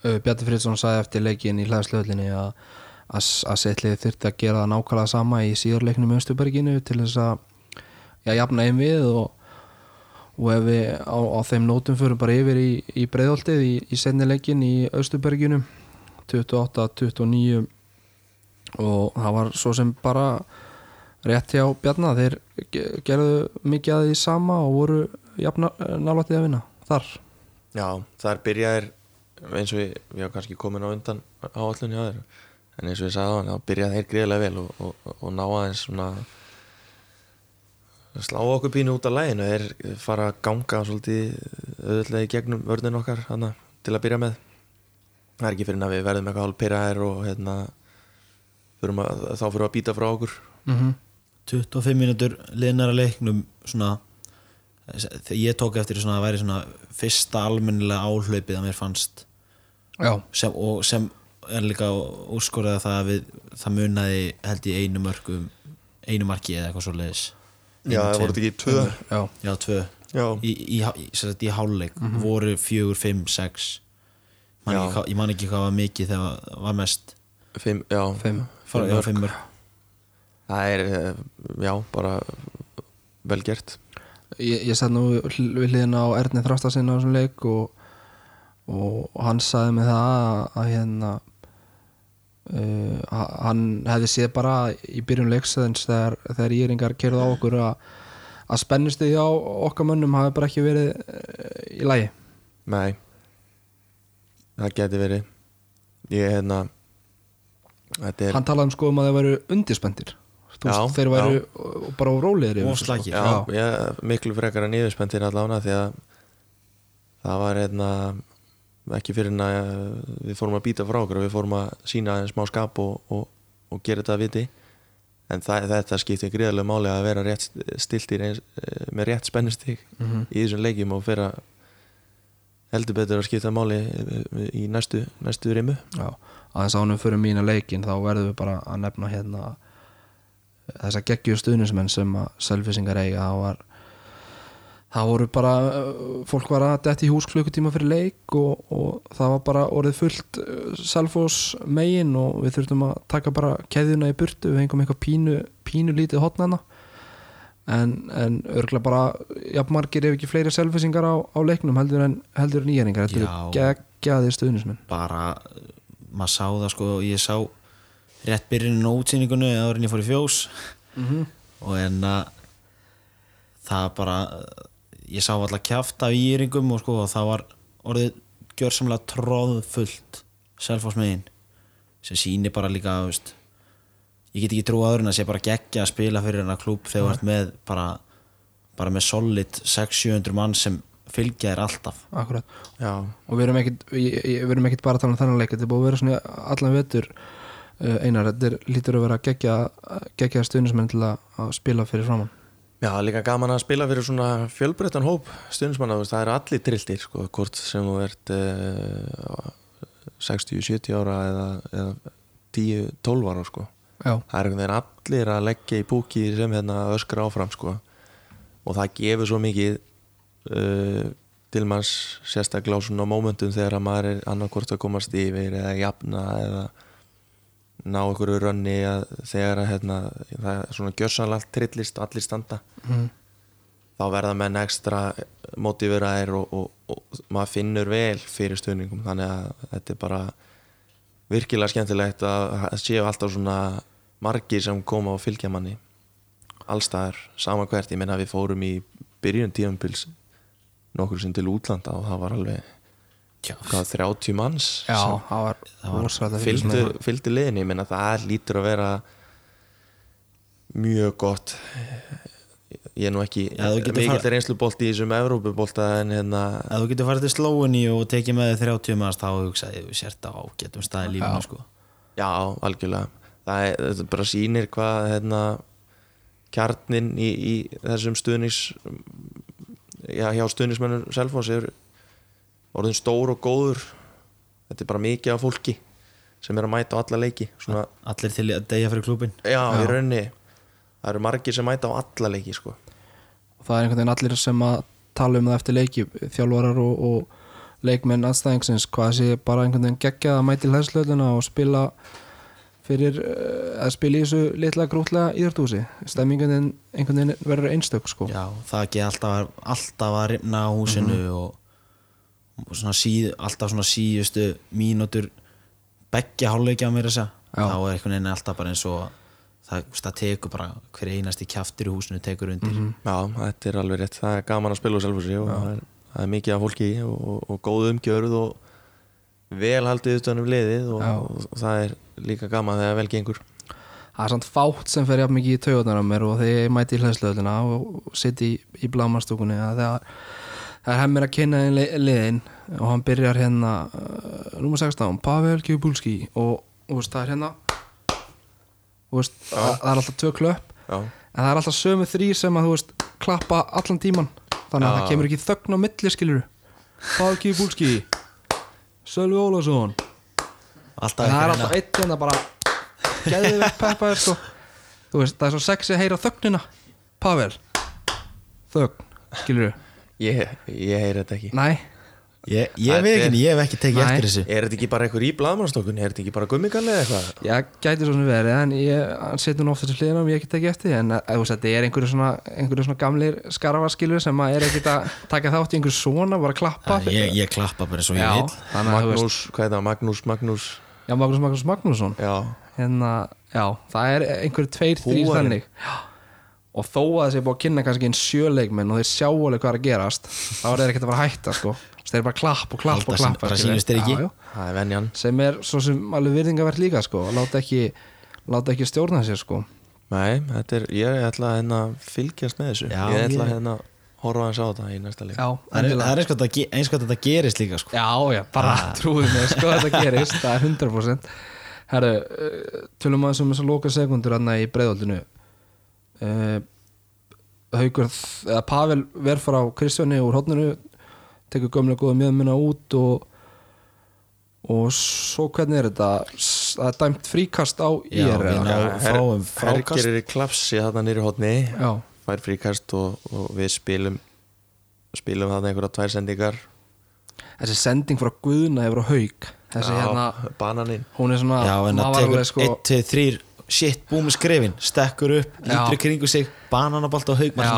Uh, Bjarni Friðsson sagði eftir leikin í hlæðslöðlinni að að setliði þurfti að gera nákvæmlega sama í síðarleiknum í Östuberginu til þess að jafna einn við og, og ef við á, á þeim nótum fyrir bara yfir í, í breiðoltið í, í senni leikin í Östuberginu 28-29 og það var svo sem bara rétt hjá Bjarna. Þeir ge- gerðu mikið að því sama og voru nálættið að vinna þar. Já, þar byrjaðir eins og við, við hafa kannski komin á undan áallunni á þeir en eins og við sagðum þá byrjaði þeir greiðlega vel og, og, og ná aðeins svona slá okkur pínu út af læginu þeir fara að ganga svolítið auðvitað í gegnum vörðin okkar hana, til að byrja með. Það er ekki fyrir að við verðum eitthvað hálf pyrraðir og hérna þurfum að, þá fyrir að býta frá okkur. Mm 25 mínútur liðnara leiknum svona ég tók eftir svona að væri svona fyrsta almennilega áhlaupið að mér fannst. Já, sem, og sem er líka úrskorðað það að við, það munaði held í einu mörgum einu marki eða eitthvað svo leiðis Já, það voru þetta ekki tvö? Já, já, tvö. Já, í, í, í, sem sagt, í hálfleik voru fjögur, fimm, sex. Man Já. ekki, ég man ekki hvað var mikið þegar það var mest. Fimm, já. Fimm. Fara, já, fimm mörg Það er, eh, já, bara vel gert. Ég, ég satt nú við hliðina á Erni Þrastasinn á þessum leik og, og hann sagði mig það að, að hérna uh, hann hefði séð bara í byrjun leiksæðins þegar, þegar íringar kerðu á okkur að, að spennusti á okkar mönnum hafi bara ekki verið uh, í lagi. Nei. Það geti verið. Ég hérna Þetta er hann talaði um sko um að þeir væru undirspendir Þú Já, veist, þeir væru já. bara Og þessu, sko. miklu frekar en yfirspenntinn allána því að það var hérna ekki fyrir en að við fórum að býta frá okkur við fórum að sína en smá skap og, og, og gera þetta að viti. En það, þetta skiptir gríðarlega máli að vera rétt eins, eh, með rétt spennustík Mhm. í þessum leikjum og fyrir að heldur betur að skipta máli eh, í næstu, næstu rimu Já, aðeins ánum fyrir mína leikin þá verðum við bara að nefna hérna þessa geggju stuðnismenn sem að selfisingar eiga. Það var það voru bara, uh, fólk var að detti í hús klukkutíma fyrir leik og, og það var bara orðið fullt uh, Selfoss megin og við þurftum að taka bara keðjuna í burtu. Við hengum eitthvað pínu, pínu lítið hotnana en, en örgulega bara jafnmargir ef ekki fleiri selfisingar á, á leiknum heldur en, heldur en íheringar þetta eru Já. geggjaði stuðnismenn bara, maður sá það sko og ég sá rétt byrjunin á útsýningunni ég fór í fjós. Mm og en að það bara ég sá alltaf kjaft af íringum og sko og það var orðið gjörsamlega tróðfullt selfásmegin sem sýnir bara líka veist, ég get ekki trú aður en að sé bara geggja að spila fyrir hennar klúb þegar þú ert með bara, bara með solid 600-700 mann sem fylgja þér alltaf. Akkurat. Já, og við erum ekkit, ég- ég- við erum ekkit bara að tala um þennan leik þetta er búið að vera svona allan vetur uh, einar, þetta er, lítur að vera geggja geggja stuðnismenn til að, að spila fyrir framann Já, líka gaman að spila fyrir svona fjölbreyttan hóp stundismanna, þú veist, það eru allir trilltir sko, hvort sem þú ert uh, 60-70 ára eða, eða 10-12 ára sko. það er einhvern veginn allir að leggja í púki sem hérna öskra áfram sko. og það gefur svo mikið uh, til manns sérstaklega á svona mómentum þegar að maður er annarkvort að komast yfir eða jafna eða ná einhverju rönni að þegar að hérna, það er svona gjörsanlegt trillist og allir standa. Mm. þá verða menn ekstra motiveraðir og, og, og maður finnur vel fyrir stuðningum. Þannig að þetta er bara virkilega skemmtilegt að séu alltaf svona margir sem koma og fylgja manni allstaðar, sama hvert. Ég menna við fórum í byrjun tíðanpils nokkur sem til útlanda og það var alveg 30 manns? Já, sem það var, var fylgdu, fylgdu liðinni, ég menna það lítur að vera mjög gott. Ég er nú ekki Já, mikill fara- reynslubolti í þessum Evrópubolta en hérna ef þú getur farið til Slóinni og tekið með þér 30 maður þá hugsaði ég sért á getum staði lífinu sko. Já, algjörlega. Það er, þetta bara sýnir hvað hérna, kjarnin í, í þessum stuðnings já, hjá stuðningsmennur Selfoss er orðin stór og góður. Þetta er bara mikið af fólki sem er að mæta á alla leiki svona, allir til að deyja fyrir klúbin já, í rauninni það eru margir sem mæta á alla leiki sko. það er einhvern veginn allir sem að tala um það eftir leiki þjálfarar og, og leikmenn aðstæðingsins hvað sé bara einhvern veginn geggjað að mæti hlæðslöðuna og spila fyrir uh, að spila í þessu litla grútlega íðartúsi stemmingun einhvern veginn verður einstök sko. já, það ekki alltaf, alltaf að rimna á húsinu og, og svona síð, alltaf svona síðustu mínútur beggja hálfleikja á mér þess að þá er einhvern veginn alltaf bara eins og það, það tekur bara hver einasti kjaftur í húsinu tekur undir. Já, þetta er alveg rétt. Það er gaman að spila á Selfossi og það er, það er mikið af fólki og, og, og góð umgjörð og vel haldið utan um liðið og, og það er líka gaman þegar vel gengur. Það er samt fátt sem fer jafn mikið í taugarnar á mér og þegar ég mæti í hlæðslöðuna og, og sitt í, í blámanstúkunni að það, það er hemmir að kynna einn liðin og hann byrjar hérna uh, nummer 16, Pavel Kjubulski og, og veist, það er hérna veist, það, það er alltaf tvö klöpp já, en það er alltaf sömu þrý sem að veist klappa allan tíman þannig að Já. það kemur ekki þögn á milli skilur Pavel Kjubulski Sölvi alltaf það er alltaf eitt hérna bara geðið við peppaður sko. Það er svo sexy að heyra þögnina. Pavel þögn, skilur ég, ég heyri þetta ekki. Ég, nei, ég, Þetta veit ekki, ég hef ekki tekið Nei. eftir þessu. Er þetta ekki bara einhver í blaðmannstokkunni er þetta ekki bara gummigalli eða eitthvað? Ég gæti svo sem verið en ég hann setur nú oft þessi hliðina og ég ekki tekið eftir því, en að, þú veist, þetta er einhverju svona, einhverju svona gamlir skarfaskilur sem að er ekkert að taka þátt í einhverju svona, bara klappa. Ég, ég klappa bara eins og ég já, vil Magnús, hvað er það, Magnús, Magnús. Já, Magnús Magnús Magnússon. Já, hérna, já, það er einhverju tveir, þrýr Húarinn. þannig. já. Og þó að það sé búið að kynna kannski einn sjöleikmenn og þeir sjá alveg hvað er að gerast þá er þeir ekkert að fara að hætta sko. Þeir eru bara klapp og klapp og klapp er venjan. Sem er svo sem alveg virðingavert líka sko láta ekki, láta ekki stjórna sér sko. Nei, þetta er, ég ætla að hérna fylgjast með þessu. Já, ég ætla að hérna horfa hans á þetta í næsta leik. Já, það er, er eins og þetta, eins gerist líka sko. já, já, bara trúið mig sko þetta gerist, það er 100% herru, uh, tölum aðeins um þessar loka sekundur hann í breiðaldinu Eh, Haugur eða Pavel verð frá Kristjáni úr hodninu tekur gömlega góða miðmuna út og og svo hvernig er þetta? Það er dæmt fríkast á já, ég er frákast. Herger er í klapsi þarna nýri hodni fær fríkast og, og við spilum spilum þarna einhverja tvær sendingar. Þessi sending frá Guðna yfir á haug þessi já, hérna bananinn. hún er svona 1-3 shit, búið með skrifin, stekkur upp lítur í kringu sig, bananabalt á haug já,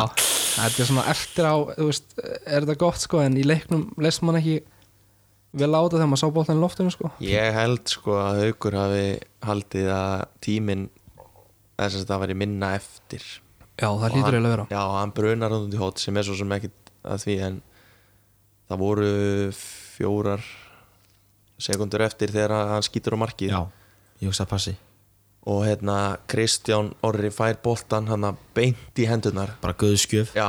þetta er svona eftir á þú veist, er þetta gott sko en í leiknum leist mann ekki vel á þetta þegar maður sá boltan í loftinu sko. Ég held sko að Haukur hafi haldið að tíminn þess að það væri minna eftir. Já, það Og hlýtur hann- eiginlega að vera. Já, hann brunar út í hót sem er svo sem ekkit að því en það voru fjórar sekundur eftir þegar hann skýtur á markið. Já, ég hugsa að passi og hérna Kristján Orri fær boltan hann að beint í hendunar bara guðskjöf já,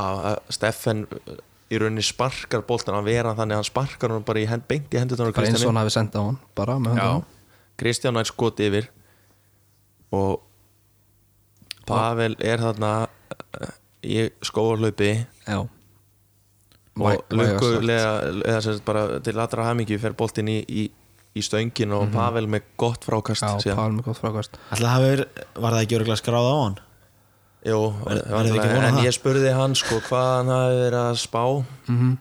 Steffen uh, í rauninni sparkar boltan að vera þannig að hann sparkar hann bara í hend, beint í hendunar á bara eins og hann hafi sendað á hann bara með Já, höndunum. Kristján er skoti yfir. Og Pavel er þarna uh, í skóarlaupi já, og lukkulega til allra hamingi fer boltinn í, í, í stöngin og Pavel með gott frákast já. Pál með gott frákast. Verið, var það ekki örgulega skráð á hann? Jú, að vona en það? ég spurði hann sko hvað hann hafi verið að spá. Mm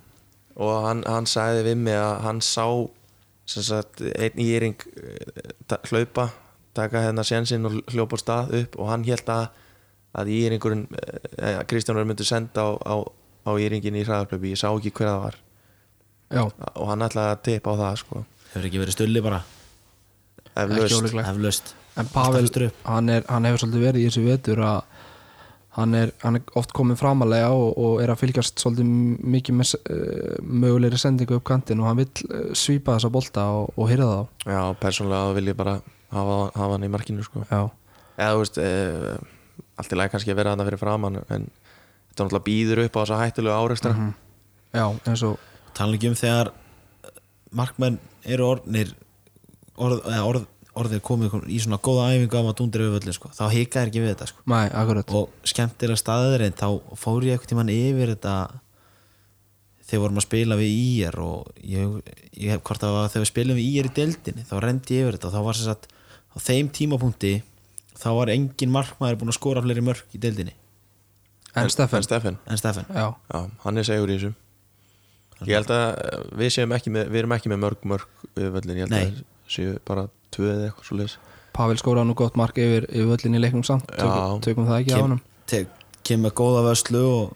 og hann, hann sagði við mig að hann sá sem sagt einn íring hlaupa taka hérna sénsinn og hljópa stað upp og hann held að að íringurinn eh, Kristjánur myndi senda á, á, á íringin í hraðarplöpi, ég sá ekki hver það var. Já, og hann ætlaði að teipa á það sko hefur ekki verið stulli bara, eflaust. En Pavel, hann, er, hann hefur svolítið verið í þessu vetur að hann er, hann er oft komin framalega og, og er að fylgjast svolítið mikið með uh, mögulegri sendingu upp kantinn og hann vill uh, svípa þessa bolta og, og hyrða þá. Já, persónulega vil ég bara hafa, hafa hann í markinu sko. Já, eða þú veist e, allt í lagi kannski að vera þarna fyrir framann en þetta náttúrulega býður upp á þessa hættulegu árekstra. Mhm. já eins og tala ekki um þegar markmenn eru orðnir orð, eða orð, orðið komið í svona góða æfingu af að dundra yfir völlin sko. þá hikaði ekki við þetta sko. Mæ, akkurat. Og skemmtilega staðir en þá fór ég eitthvað tímann yfir þetta þegar vorum að spila við IR og ég, ég hef hvort að þegar við spilum við IR í deildinni þá rendi ég yfir þetta og þá var sem sagt á þeim tímapunkti þá var engin markmaður búin að skora fleiri mörg í deildinni. En Steffen, en Steffen, en Steffen já, já, hann er segur í þessu ég held að eh, við séum ekki með við erum ekki með mörg mörg völlin ég held Nei. að séu bara tvö eða eitthvað svo leis Pavel skóraði nú gott mark yfir, yfir völlin í leiknum samt tökum, tökum það ekki á te- kemur með góða vöslu og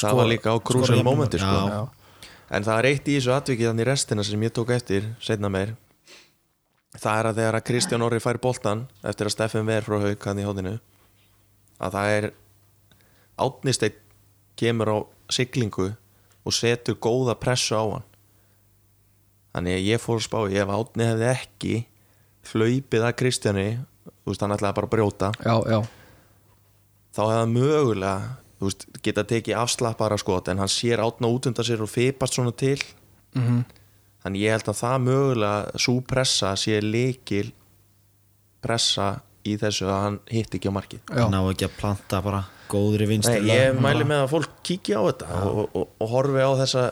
það var líka á krúsal mörg. sko. En það er eitt í þessu atvikið þannig í restina sem ég tók eftir setna meir það er að þegar að Kristján Orri fær boltan eftir að Steffen ver frá haug hann í hóðinu að það er átnisteinn kemur á siglingu og setur góða pressu á hann. Þannig að ég fór að spá ef átni hefði ekki hlaupið að Kristjáni þú veist hann ætlaði bara að brjóta já, já, þá hefði hann mögulega þú veist, geta tekið afslappara skot en hann sér átna út undan sér og fipast svona til. Mhm. Þannig ég held að það mögulega svo pressa sé leikil pressa í þessu að hann hitt ekki á markið. Já. ná ekki að planta bara góðri vinstri Nei, ég mæli með að fólk kíkja á þetta og, og, og horfi á þessa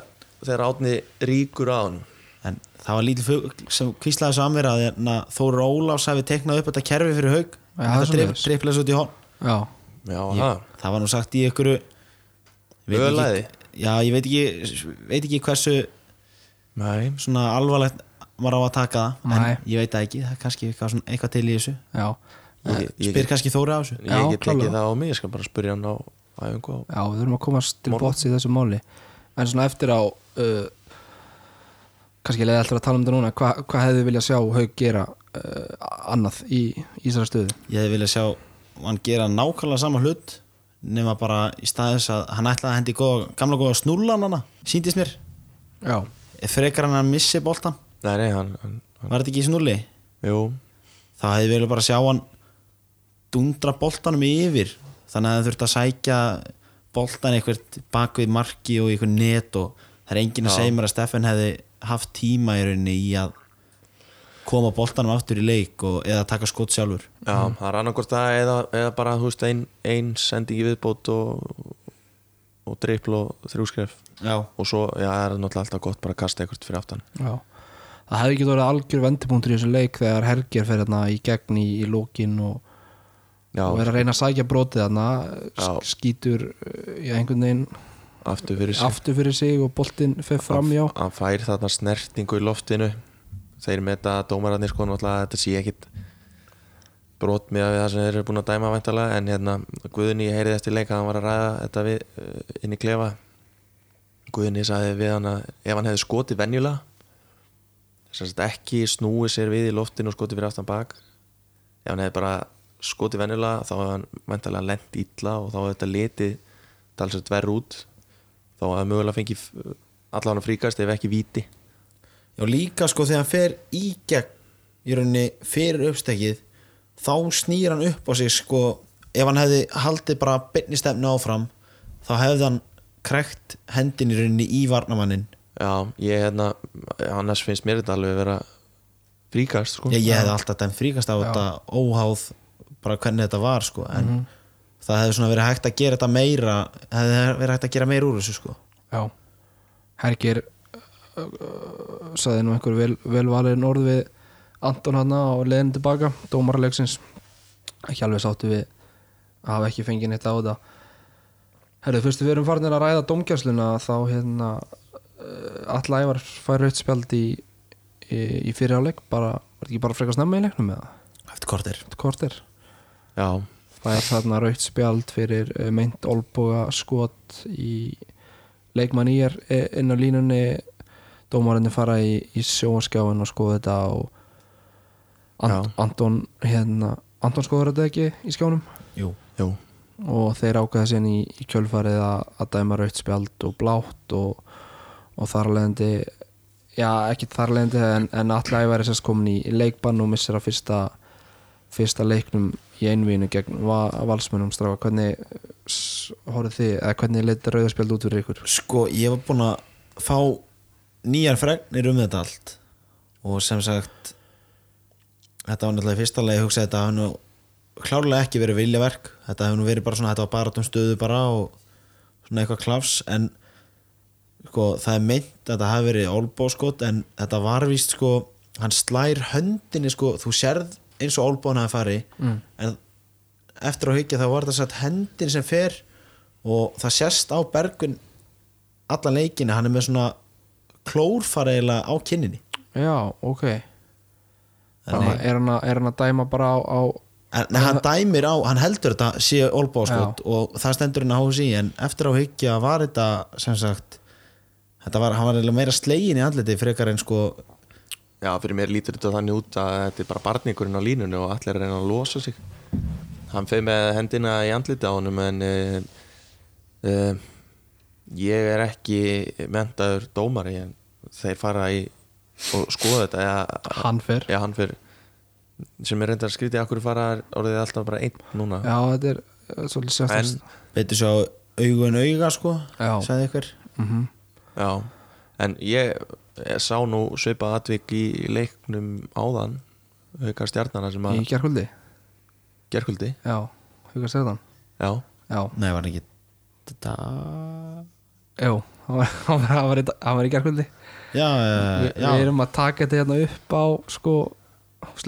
þegar átni ríkur á hann. En það var lítið fugl sem kvíslaði þessu að mér að hérna, Þóru Ólafs hafi teiknað upp þetta kerfi fyrir haug svoleiðis. dripplega svo út í hón Já, Já, ég, það, var nú sagt í ykkur Ölæði? já, ég veit ekki veit ekki hversu nei. svona alvarlegt maður á að taka það Nei. en ég veit það ekki, það er kannski eitthvað, svona, eitthvað til í þessu. Já, Ég, ég, spyr kannski Þóru á þessu. ég Já, get tekið það á mig, ég skal bara spyrja hann á æfingu á já, við þurfum að komast til bots í þessu máli. En svona eftir á uh, kannski leiði alltaf að tala um þetta núna Hva, Hvað hefði viljað sjá Haug gera uh, annað í Ísara stöðu? ég hefði viljað sjá hann gera nákvæmlega sama hlut nema bara í staðis að hann ætlaði að hendi góða, gamla góða snúlan hana síndist mér, Já, frekar hann að missi boltan Nei, nei, hann, hann, hann var þetta ekki í snúli? Jú, þá hefði viljað bara sjá hann dundra boltanum yfir. Þannig að það þurfti að sækja boltan eitthvað bak við marki og eitthvað net og það er enginn að segja mér að Steffen hefði haft tíma í rauninni í að koma boltanum aftur í leik og, eða taka skot sjálfur. Já, það er annarkvort það eða, eða bara, þú veist, ein, ein sendingi viðbót og, og dreipl og þrjúskref já, og svo, já, það er náttúrulega alltaf gott bara að kasta eitthvað fyrir aftan. Já. Það hefði ekki verið algjör vendipunktur í þessu leik þegar Herger fer hérna í gegn í, í lókin og, Já, og er að reyna að sækja brotið Já. skýtur uh, í einhvern veginn aftur fyrir sig. aftur fyrir sig og boltinn fer fram hann fær þarna snertingu í loftinu. Þeir meta dómararnir sko náttúrulega að þetta sé ekkit brot með það sem þeir eru búin að dæma væntalega en hérna Guðni heyrið eftir leika að hann var að ræða þetta við uh, inn í klefa. Guðni sagði við hann að ef hann hefði skotið venjulega sem sagt ekki snúið sér við í loftinu og skotið fyrir aftan bak ef hann hefði bara skotið venjulega þá hefði hann væntalega lent illa og þá hefði þetta litið talsett verð út. Þá hefði hann mögulega fengið allan að fríkast ef ekki víti. Já líka sko þegar hann fer í gegn í rauninni fyrir uppstekið þá snýr hann upp á sig sko ef hann hefði haldið bara beinni stefnu áfram þá hefði hann krekt hendin í rauninni í varnamannin Já, ég hérna annars finnst mér þetta alveg vera fríkast sko. Ég, ég hefði alltaf dæmt fríkast á þetta óháð bara hvernig þetta var sko en það hefði svona verið hægt að gera þetta meira hefði verið hægt að gera meira úr þessu sko. Já, Hergir uh, uh, saði nú einhver vel, velvalin orð við Anton hann og leiðin tilbaka dómaralegsins ekki alveg sáttu við að hafa ekki fengið neitt á þetta. Herðu, fyrst við erum farinir að ræða dómgjörsluna þá hérna uh, Alla Ævar fær rautt spjald í, í, í fyriráleik. Bara, var ekki bara frekar snemma í leiknum með það eftir kortir kortir Já, það er þarna rautt spjald fyrir uh, meint olboga skot í leikmann í er eh, inn á línunni. Dómarinni fara í, í sjónskjáin og skoða þetta og And. Anton hérna, Anton skoður þetta ekki í skjánum? Jú. Jú. Og þeir ákveða síðan í, í kjölfarið að, að dæma raut spjald og blátt og, og þar alvegandi já, ekki þar alvegandi en, en allir æfæri sérst komin í leikbann og missir að fyrsta fyrsta leiknum í einvínu gegn va valsmönum stráka hvernig horfðu þið, eða hvernig leiti rauðarspjald út fyrir ykkur? Sko, ég var búinn að fá nýjar fregnir um þetta allt. Og sem sagt þetta var náttúrulega í fyrsta lagi hugsa þetta hafi nú klárlega ekki verið viljaverk. Þetta hefur nú verið bara svona, þetta var bara um stöðu bara og svona eitthvað klafs en sko, það er meint að þetta hafi verið olbóskot en þetta var víst sko hann slær höndinni sko, þú sérð eins og olbón hafi farið mm. en eftir að hyggja þá var þetta satt hendin sem fer og það sést á bergun allan leikinni, hann er með svona klórfara eiginlega á kinninni. Já, ok. Þannig- er, hann að, er hann að dæma bara á, á en hann dæmir á, hann heldur þetta sé olbáskot og það stendur hann á HSI en eftir á hyggja var þetta sem sagt þetta var, hann var meira slegin í andliti frekar en sko Já, fyrir mér lítur þetta þannig út að þetta er bara barningurinn á línunni og allir er að reyna að losa sig. Hann feið með hendina í andliti á honum en uh, uh, ég er ekki mentaður dómari en þeir fara í og skoða þetta ja, hann hann fyrir sem er reyndar skrítið akkur fara orðið alltaf bara einn núna? Já, þetta er uh, svolítið en, sérstast betur svo augun auga sko Já. sagði ykkur mm já, en ég sá nú svipað atvik í leiknum áðan auka stjarnana sem í að gerkvöldi gerkvöldi já, hugast þetta já, já, nei var ekki þetta jú, hann var, hann var, var, í- var í gerkvöldi já, já, Vi, já, við erum að taka þetta hérna upp á sko,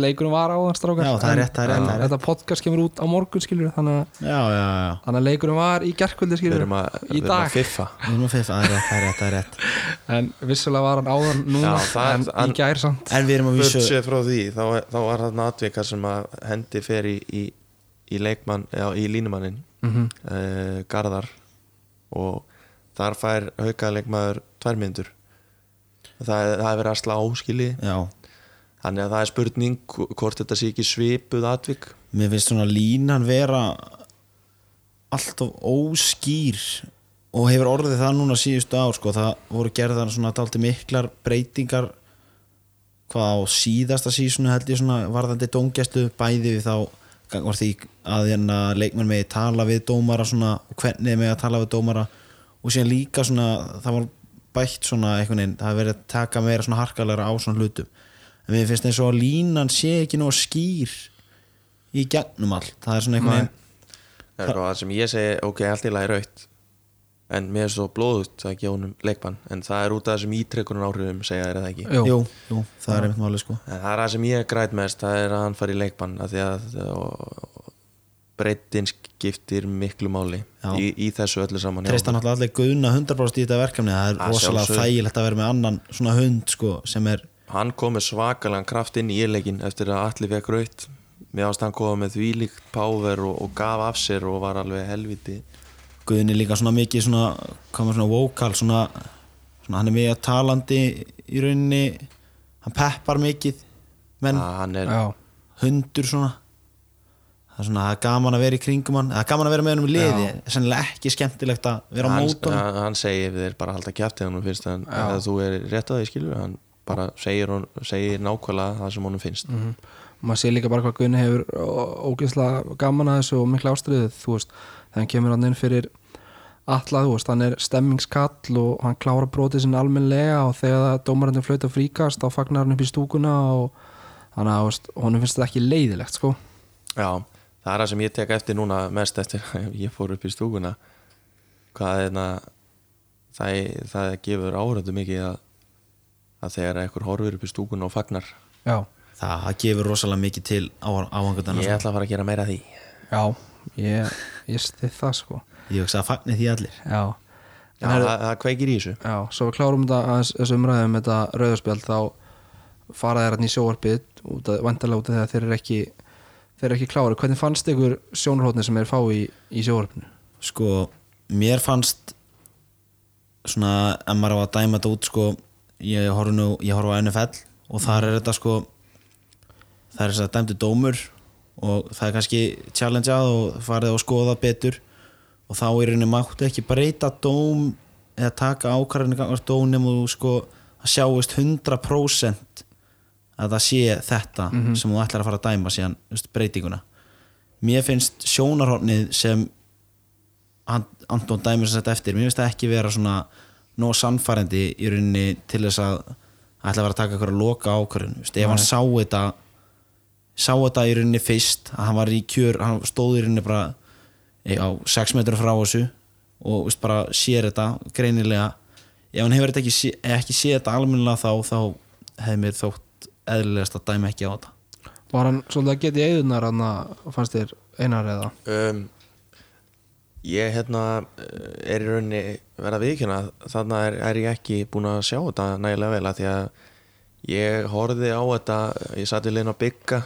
leikurum var á þann strákar. Já, það er rétt, það er rétt, það er rétt. þetta podcast kemur út á morgun skilur þannig að, já, já, já. þannig að leikurum var í gerkvöldi við skilur erum að, í við erum að dag. fiffa. Við erum að fiffa, það er rétt, það er rétt, það er rétt. En vissulega var hann áðan núna Já, það er- en hann- í gær samt. En við erum að vísu Börsið frá því, þá, þá var þarna atvika sem að hendi fer í, í, í leikmann, já, í línumannin mm uh, Garðar. Og þar fær haukaðleikmaður tvær myndur það, er- það er verið að slá áskili Já, þannig að það er spurning hvort þetta sé ekki svipuð atvik. Mér finnst svona línan vera alltaf óskýr og hefur orðið það núna síðustu ár sko, það voru gerðar svona dalti miklar breytingar hvað á síðasta sísonu held ég svona varðandi dómgæslu bæði við þá var því að hérna leikmenn megi tala við dómara svona hvernig megi að tala við dómara. Og síðan líka svona það var bætt svona einhvern veginn það verið að taka meira svona harkalega á svona hlutum en mér finnst eins og að línan sé ekki nóg skýr í gegnum allt. Það er svona einhvern Nei. það er eitthvað sem ég segi, ok, allt í lagi raut en mér er svo blóðut að gefa honum leikmann en það er út af þessum ítrekkunar áhrifum segja þér það ekki. Jú. jú, jú, það er einmitt máli sko. En það er það sem ég græt mest það er að hann fari í leikbann af því að breytin skiptir miklu máli í, í þessu öllu saman hjá treysta náttúrulega allir guðna 100% í þetta verkefni það er rosalega þægilegt að vera með annan svona hund sko sem er hann kom með svakalega kraft inn í íleikin eftir að allir fekk raut mér ást hann koma með þvílíkt power og, og gaf af sér og var alveg helviti guðni líka svona mikið svona komið svona vokal svona, svona hann er mjög talandi í rauninni. Hann peppar mikið menn. Að hann er já, hundur svona. Það er svona það er gaman að vera í kringum hann. Það er gaman að vera með hann um liði. Sennilega ekki skemmtilegt að vera á hann, mót honum. hann, segir við þér bara að halda kjæftið hann finnst hann, Já. eða þú er rétt að því skilur hann bara segir, hon, segir nákvæmlega það sem honum finnst. Mm maður sé líka bara hvað Gunni hefur ógeðslega gaman að þessu og mikla ástriðið þú veist, hann kemur hann inn fyrir alla, þú veist, hann er stemmingskall og hann klára brotið sinni almennlega og þegar það dómarandi flauta fríkast þá fagnar hann upp í stúkuna og þannig að, þú veist, honum finnst þetta ekki leiðilegt sko, Já, það er það sem ég tek eftir núna mest eftir að ég fór upp í stúkuna. Hvað er það það, það gefur áhörðu mikið að, að þegar einhver horfir upp í stúkuna og fagnar já, það gefur rosalega mikið til áhangundana ég ætla að fara að gera meira af því. Já ég, ég stið það sko. Ég hugsa að fagni því allir. Já, Já, En er- það, það kveikir í þessu. Já, svo við klárum þetta aðeins þessu umræðum þetta rauðarspjald þá fara þeir hann í sjóarpið út að vandalega út af því að þeir eru ekki þeir eru ekki klári. Hvernig fannst ykkur sjónarhóttni sem er fá í, í sjóarpinu? sko, mér fannst svona, ef maður á að dæma þetta út sko, ég horf nú ég horf á NFL og þar er þetta sko það er þess að dæmdi dómur og það er kannski challengeað og farið að skoða betur. Og þá er henni máttu ekki breyta dóm eða taka ákvarðinu gangast dónum og sko að sjáist 100% að það sé þetta sem þú ætlar að fara að dæma síðan breytinguna. Mér finnst sjónarhornið sem Anton sem þetta eftir mér finnst það ekki vera svona nóg sannfærandi í rauninni til þess að ætla að vera að taka eitthvað að loka ákvörðun. Ef hann sá þetta sá þetta í rauninni fyrst að hann var í kjör, hann stóð í rauninni bara eh, á 6 metrum frá þessu og veist, bara sér þetta greinilega. Ef hann hefur þetta ekki, ekki séð þetta almennilega þá þá hefði mér þótt eðlilegast að dæma ekki á þetta. Var hann svolítið að geta í eigðunar hann að fannst þér einar eða? Um, ég hérna eh, er í rauninni verða viðkjöna þannig er, er ég ekki búin að sjá þetta nægilega vel að því að ég horfði á þetta ég satt við leina að bygga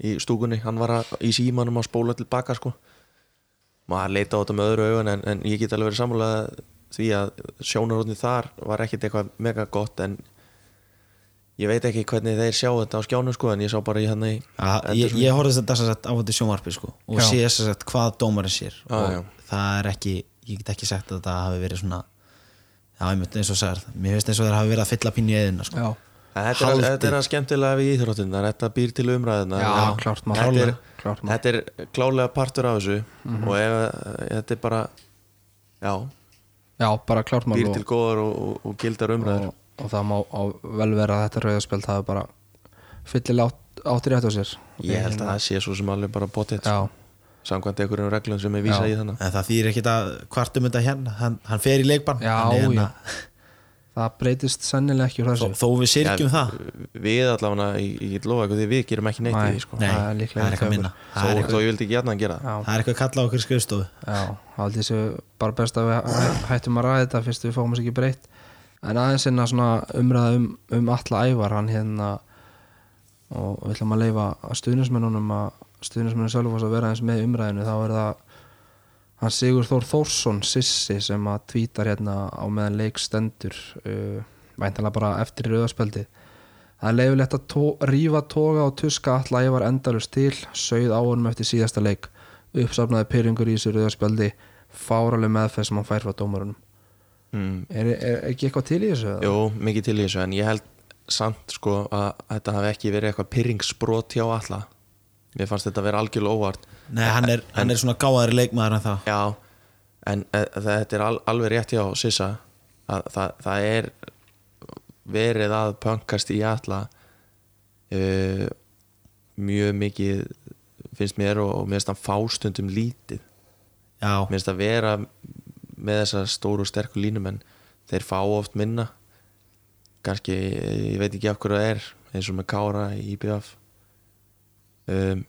í stúkunni, hann var að, í símanum að spóla tilbaka sko. Maður leita á þetta með öðru augun en, en ég get alveg verið sammála því að sjónarhóðni þar var ekkit eitthvað mega gott en ég veit ekki hvernig þeir sjá þetta á skjánu sko en ég sá bara í hann í að, ég, ég horfði þetta sem sagt á þetta sjónvarpi sko, og Já. sé sem sagt hvað dómarinn sér Já, og já. það er ekki ég get ekki sagt að þetta hafi verið svona já, einmitt eins og sagði mér finnst eins og þeir hafi verið að fylla pínu í eðina sko. Já, En Þetta er, er að skemmtilega við íþróttinnar, þetta býr til umræðina þetta er, er klálega partur af þessu og ef, þetta er bara já, já bara býr til góðar og, og, og gildar umræður. Og, og það má á vel vera að þetta rauðarspjöld hafi bara fyllilega átt, áttir rétt á sér. Ég held að það sé svo sem alveg bara bóttið Já, samkvæmt einhverjum reglum sem er vísa Já. í þannig en það þýr ekki að kvartum þetta hérna. Hann, hann fer í leikbann. Er hérna- það breytist sennilega ekki þó, þó við sirkjum það. Við allavega, ég, ég get lofa eitthvað því við gerum ekki neitt í því sko. Nei, það er líklega það er eitthvað minna. Þó, það er ég vildi ekki hérna að gera það. Það er eitthvað kalla á okkur skrifstofu. Já, það held ég sé bara best að við hæ- hættum að ræða þetta fyrst við fáum þess ekki breytt en aðeins einna svona umræða um, um alla ævar hann hérna og við ætlum að leifa að stuðnismennunum að stuðnismennun sjálf að vera eins með umræðinu þá er það hann Sigur Þór Þórsson Sissi sem að tvítar hérna á meðan leik stendur uh, væntanlega bara eftir rauðarspeldi það er leifilegt að tó, rífa toga og tuska alla ævar endalust til sögð á honum eftir síðasta leik. Uppsafnaði pyrringur í þessu rauðarspeldi fáraleg meðferð sem hann fær frá dómarunum mm. er, er ekki eitthvað til í þessu? eða? Jú, mikið til í þessu en ég held samt sko að þetta hafi ekki verið eitthvað pyrringsbrot hjá alla Mér fannst þetta að vera algjörlega óvart Nei, hann er, hann er svona gáðari leikmaður en það Já, en uh, þetta er al, alveg rétt hjá Sissa að það, það er verið að pönkast í alla uh, mjög mikið finnst mér og, og mér finnst það fástundum lítið Já, mér finnst það vera með þessar stóru og sterku línumenn þeir fá oft minna. Kannski, ég veit ekki af hverju það er eins og með Kára í IBF um,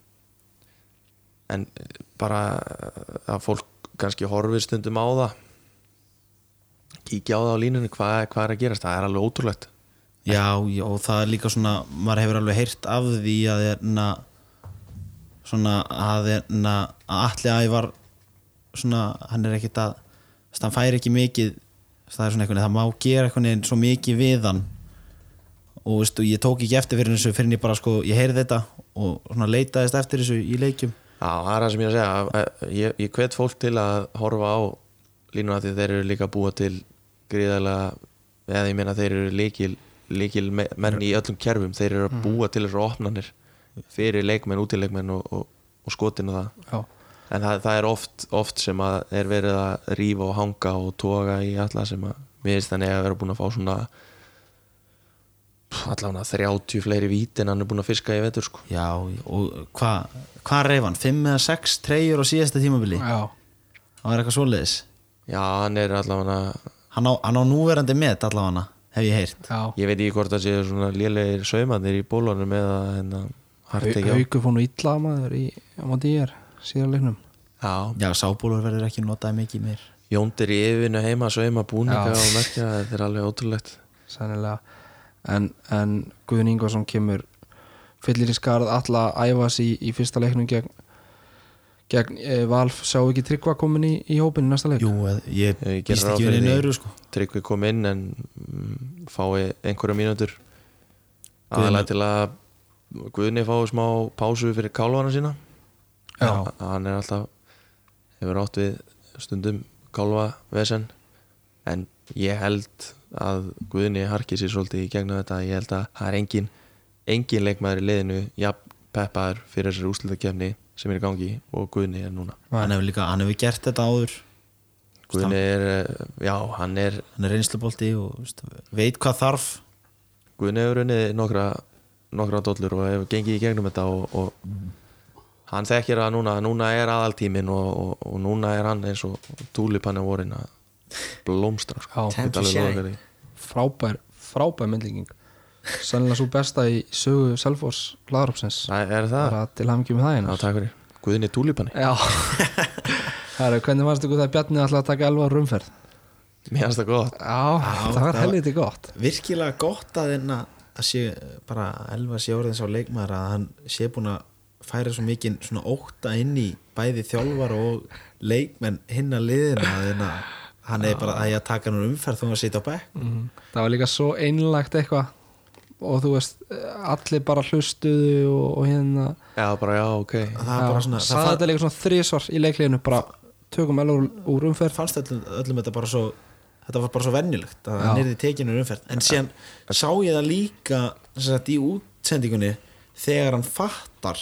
en bara að fólk kannski horfir stundum á það kíkja á það á línunni hvað, hvað er að gerast, það er alveg ótrúlegt. Já, já, og það er líka svona maður hefur alveg heyrt af því að erna, svona að erna, að allir ævar svona, hann er ekkit að þú veist, hann fær ekki mikið það er veginn, það má gera veginn svo mikið við hann. Og veistu, ég tók ekki eftir fyrir þessu fyrir ég bara sko, ég heyrði þetta og svona leitaðist eftir þessu í leikjum. Já, það er það sem ég er að segja að- að ég, ég hvet fólk til að horfa á línuna því þeir eru líka að búa til gríðarlega, eða ég meina þeir eru líkil, líkil me- menn í öllum kerfum, þeir eru að búa til þessar opnanir fyrir leikmenn, útileikmenn og, og, og skotin og það. Já, en það, það er oft, oft sem að er verið að rífa og hanga og toga í alla sem að mér finnst þannig að vera búin að fá svona allavega 30 fleiri vít en hann er búin að fiska í vetur sko. já, og hvað hva reyf hann? 5 eða 6 treyjur á síðasta tímabili já, það var eitthvað svoleiðis Já, hann er allavega hann á, hann á núverandi met allavega hef ég heyrt já. Ég veit ekki hvort það séu svona lélegir saumanir í bólunum eða hérna hart ekki á Hauku fór nú illa maður í á móti ég er síðan leiknum. Já, já, sábólur verður ekki notað mikið meir. Jóndir í yfirinu heima að sauma búninga Já. og merkja þetta er alveg ótrúlegt. Sennilega. En, en Guðun Ingvarsson kemur fyllir í skarð alla æfas í, í fyrsta leiknum gegn, gegn e, Valf. Sjá ekki tryggva komin í, í hópin í næsta leik? Jú, eð- ég Ég býst ekki við fyrir einu því. öðru sko. Tryggvi kom inn en mm, fái einhverja mínútur. Aðalega til að Guðni fái smá pásu fyrir kálvana sína. Hann er alltaf hefur átt við stundum kálva vesen en ég held að Guðni harki sér svolítið í gegnum þetta. Ég held að það er engin engin leikmaður í liðinu jafn peppaður fyrir þessari úslutakefni sem er í gangi og Guðni er núna. Hann hefur líka, hann hefur gert þetta áður. Guðni er, eh, já, hann er hann er reynslubolti og veist, veit hvað þarf. Guðni hefur unnið nokkra nokkra dollur og hefur gengið í gegnum þetta og, og hann þekkir að núna núna er aðaltímin og, og, og núna er hann eins og túlipanni vorin að blómstra sko. Já. Frábær, frábær myndlíking. Sannlega svo besta í sögu það, bara til hafingjum með það já fyrir. Guðni túlipanni, Já. Hvernig fannst ykkur það Bjarni ætlaði að taka elva rumferð? mér finnst það gott. Já, það var helviti gott. Virkilega gott að að sé bara Elva sé orðin sá leikmaður að hann sé búin að færa svo mikið svona ótta inn í bæði þjálfar og leikmenn hinn að liðina að þeirna hann er bara að ég að taka hann umferð þó að sitja á bekk. Mhm. Það var líka svo einlagt eitthvað og þú veist, allir bara hlustuðu og, og hérna. Já, bara já, ok. Það er bara svona það Saði fann, þetta líka svona þrísvar í leikleginu bara tökum elva úr, umferð. Fannst öllum, öllum þetta bara svo þetta var bara svo venjulegt að hann er í tekinu umferð. En síðan sá ég það líka sem sagt, í útsendingunni þegar hann fattar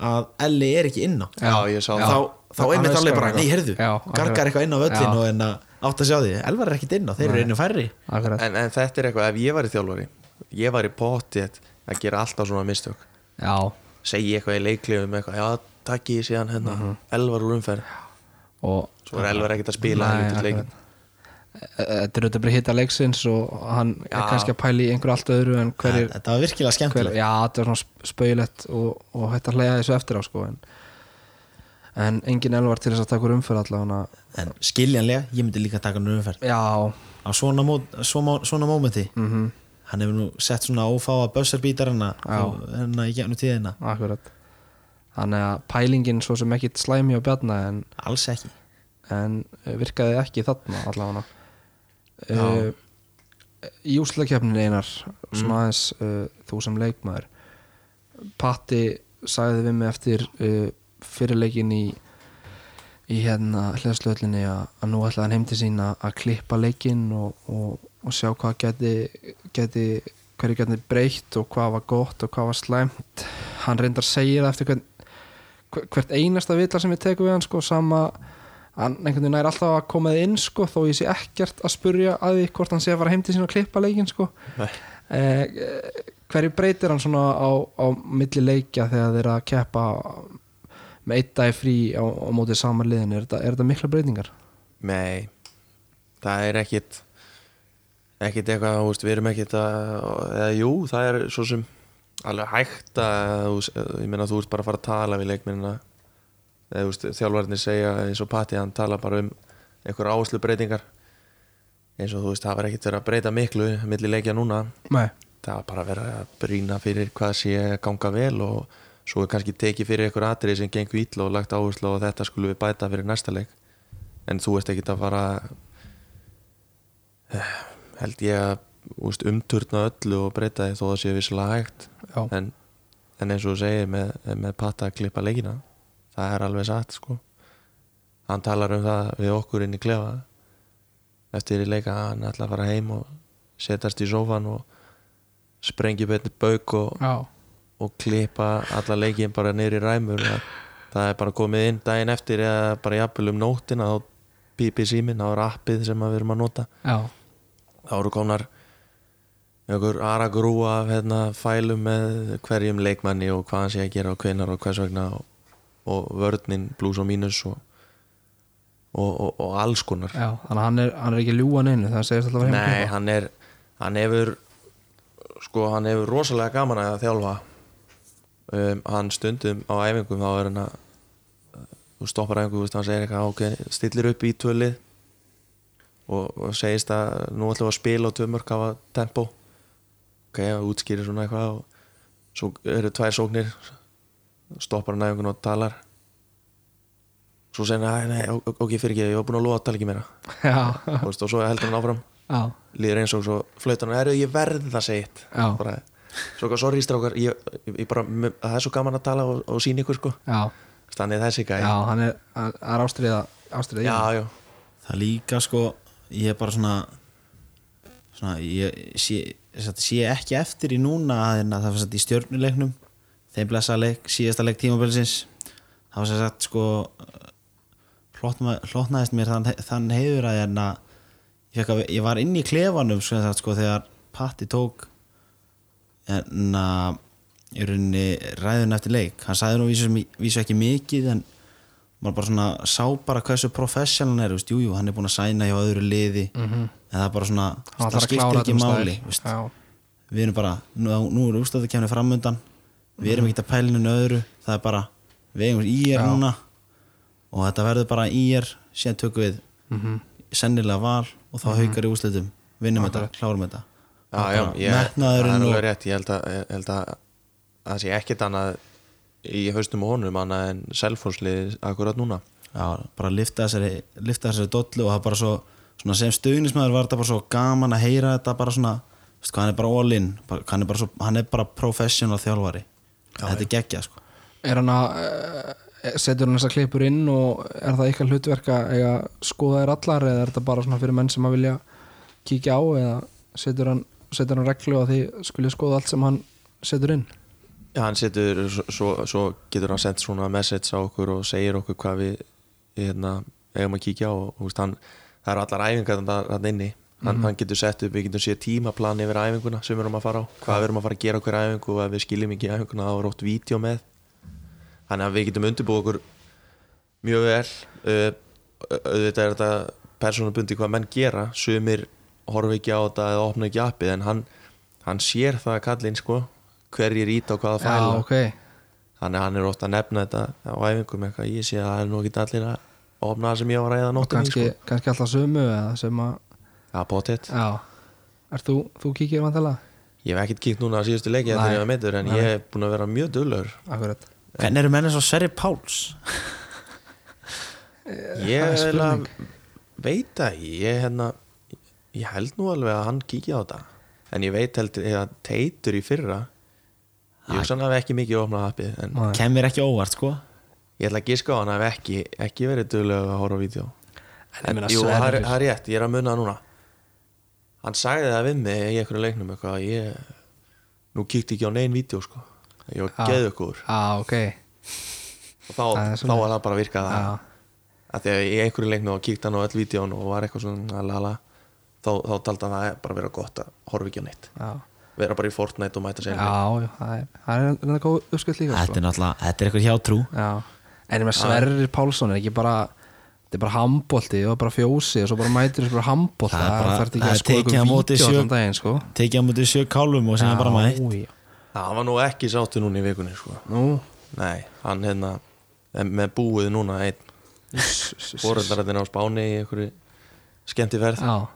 að Elli er ekki inn á. Já, ég sá Já. það. Þá, þá einmitt veist alveg bara, er nei, heyrðu gargar eitthvað inn á völlin og en að átt að sjá því, Elvar er ekkit inn á þeir eru einu færri. En, en þetta er eitthvað, ef ég var í þjálfari ég var í potið að gera alltaf svona mistök. Já, segi eitthvað í leiklegum eitthvað, já, takk ég síðan hérna. Mhm. Elvar úr umferð. Og Svo er Elvar ekkert að spila Nei. Þetta er auðvitað bara hitta leiksins og hann er Já. kannski að pæla í einhverju allt öðru en hverjir þetta var virkilega hver, skemmtilegt. Já, þetta er svona spauðilegt og, og hægt að hleyja þessu eftir á sko en, en engin elvar til þess að taka úr umferð allavega. En skiljanlega, ég myndi líka taka hann umferð. Já, á svona, mó, svona, svona mómenti. Mhm, hann hefur nú sett svona ófáa bösserbítar hennar hennar í gegnum tíðina. Akkurat. Þannig að pælingin svo sem ekkit slæmi á bjarna en, alls ekki. en virkaði ekki þarna allavega uh, í úslakefnin einar svona aðeins uh, þú sem leikmaður. Patti sagði við mig eftir uh, fyrirleikin í í hérna hlæðslöðlinni að, að nú ætlaði hann heim til sín að, að klippa leikinn og, og, og sjá hvað geti, geti hverju geti breytt og hvað var gott og hvað var slæmt. Hann reyndar segir það eftir hvern, hver- hvert einasta vitlar sem ég teku við hann sko sama hann einhvern veginn er alltaf að koma þið inn sko þó ég sé ekkert að spurja að því hvort hann sé að fara heim til sín og klippa leikinn sko. Eh, hverju breytir hann svona á, á milli leikja þegar þeir að keppa með eitt dag frí á, á mótið saman liðin er þetta, mikla breytingar? Nei, það er ekkit ekkit eitthvað, þú veist, við erum ekkit að, eða jú, það er svo sem alveg hægt að ég meina þú veist bara að fara að tala við leikminna veist, þjálfarnir segja eins og Patti, hann tala bara um einhver áherslu breytingar eins og þú veist, það var ekkit verið að breyta miklu milli leikja núna, Nei, það var bara verið að brýna fyrir hvað sé að ganga vel og svo er kannski tekið fyrir einhver atrið sem gengur ítla og lagt áherslu og þetta skulum við bæta fyrir næsta leik. En þú ert ekkit að fara eh, held ég að úst, umturna öllu og breyta því þó það sé vissilega hægt. En, en eins og þú segir með, með patta að klippa leikina það er alveg satt sko. Hann talar um það við okkur inn í klefa. Eftir í leika hann ætla að fara heim og setjast í sófan og sprengja betni bauk og, og klippa alla leikin bara í ræmur. Það, það er bara komið inn daginn eftir eða bara jafnvel um nóttina þá pípi síminn, þá er appið sem við erum að nota. Já, þá eru komnar einhver aragrúa af hérna, fælum með hverjum leikmanni og hvað hann sé að gera og hvenar og hvers vegna og, og vörninn, plus og mínus og, og, og, og alls konar. Já þannig að hann er, hann er ekki ljúan einu það segist alltaf heim Nei, hann er hann hefur sko, hann hefur rosalega gaman að þjálfa. Um, hann stundum á æfingum þá er hann að þú stoppar æfingu, þú veist, hann segir eitthvað ok, stillir upp í tvölið og, og segist að nú ætlum við að spila og tvö mörg hafa tempo. Ok, og útskýrir svona eitthvað og svo eru tvær sóknir stoppar hann æfingun og talar. Svo segir hann, "Æ, nei, ok, fyrir ekki ég var búin að lofa að tala ekki meira. Já, Þú veist, og svo heldur hann áfram. Já, líður eins og svo flautan er ég verð að segja eitt. Já. bara, svo hvað, sorry strákar ég, ég, ég bara, það er svo gaman að tala og, og sína ykkur sko, já, þannig þessi gæði já, hann er, hann er ástriða ástriða já, já, það líka sko ég er bara svona svona ég sé, sé ekki eftir í núna að hérna, það satt í stjörnuleiknum þeim blessa leik, síðasta leik tímabilsins. Það var sem sagt sko hlotna- hlotnaðist mér þann, þann heiður að hérna, ég, fekk að, ég var inn í klefanum sem sagt, sko, þegar Patti tók hérna í rauninni ræðun eftir leik. Hann sagði nú vísu, vísu ekki mikið en maður bara svona sá bara hversu professional hann er, veist, jú, jú, hann er búin að sæna hjá öðru liði Mhm. en það er bara svona, það að skiptir ekki um máli við erum bara, nú, nú er úrstöðu kemni framundan við erum ekki að pælinu öðru. Það er bara, við eigum í er núna. Og þetta verður bara í er síðan tökum við Mhm. sennilega val og þá haukar í úrslitum. Vinnum þetta, klárum þetta. Er metnaðurinn og rétt. Ég held að, ég held að það sé ekkert annað í haustum og honum annað en selfhónsliði akkurat núna. Já, bara lifta þessari, þessari dollu og það bara svo svona sem stuðnismæður var þetta bara svo gaman að heyra þetta bara svona, hann er bara all in hann, er bara svo, hann er bara professional þjálfari þetta er geggja sko. Er hann að uh, setur hann þessa klippur inn og er það eitthvað hlutverk að eiga skoða þér allar eða er þetta bara svona fyrir menn sem að vilja kíkja á eða setur hann, setur hann reglu að því skulle skoða allt sem hann setur inn? Já, hann setur, svo, svo, getur hann sendt svona message á okkur og segir okkur hvað við hérna, eigum að kíkja á og veist, hann, það eru allar æfingar þannig inni hann, hann getur sett upp, við getum séð tímaplan yfir æfinguna sem við erum að fara á, hvað við erum að fara að gera okkur æfingu og ef við skiljum ekki æfinguna þá er ótt vídeo með. Þannig að við getum undirbúið okkur mjög vel. Uh, auðvitað er þetta persónubundi hvað menn gera. Sumir horfa ekki á þetta eða opna ekki appið en hann, hann sér það kallinn sko hverjir ít á hvaða já, fæla. ok, þannig að hann er ofta að nefna þetta á æfingum eitthvað, ég sé að það er nú ekki allir að opna það sem ég var að ræða nóttinni kannski, sko. kannski alltaf sömu eða sem að, Já, potið. er þú, þú kíkir vantilega? Ég hef ekkert kíkt núna á síðustu leiki Nei. þegar ég var meittur en Nei. ég hef búin að vera mjög dullur Akkurat. Hvernig eru menn eins og Sverri Páls? Ég það er eiginlega veit ekki, ég hérna ég held nú alveg að hann kíkja á þetta. En ég veit heldur að teitur í fyrra. Ég hugsa hann hafi ekki mikið opnað appið en kemur ekki óvart sko. Ég ætla að giska á hann hafi ekki, ekki verið dullur að horfa á vídeo. En ég En, meina jú, það er, er rétt, ég er að munna það núna Hann sagði það við mig í einhverju leiknum eitthvað að ég nú kíkti ekki á neinn vídeo sko. Ég var Já. geðu ykkur Já, ok. Og þá, þá var það bara að virka það Já, að því að í einhverju leiknum og kíkti hann á öll vídeón og var eitthvað svona lala þá, þá taldi hann það bara vera gott að horfa ekki á neitt. Já, vera bara í Fortnite og mæta sér já, það er, það er enda góð uppskilt líka þetta sko. er náttúrulega, þetta er eitthvað hjátrú. Já, en ég með Sverrir Pálsson er ekki bara þetta er bara handbólti og bara fjósi og svo bara mætir þessu bara handbólta Það er bara- þarf ekki það að er skoða tekið á ykkur sjö- allan daginn sko. tekið á mútið sjö kálum og sem er bara mætt. það var nú ekki sáttu núna í vikunni sko. Nú, nei, hann hérna er með búið núna einn. Fóröldarinn á Spáni í einhverju skemmtiferð. Já,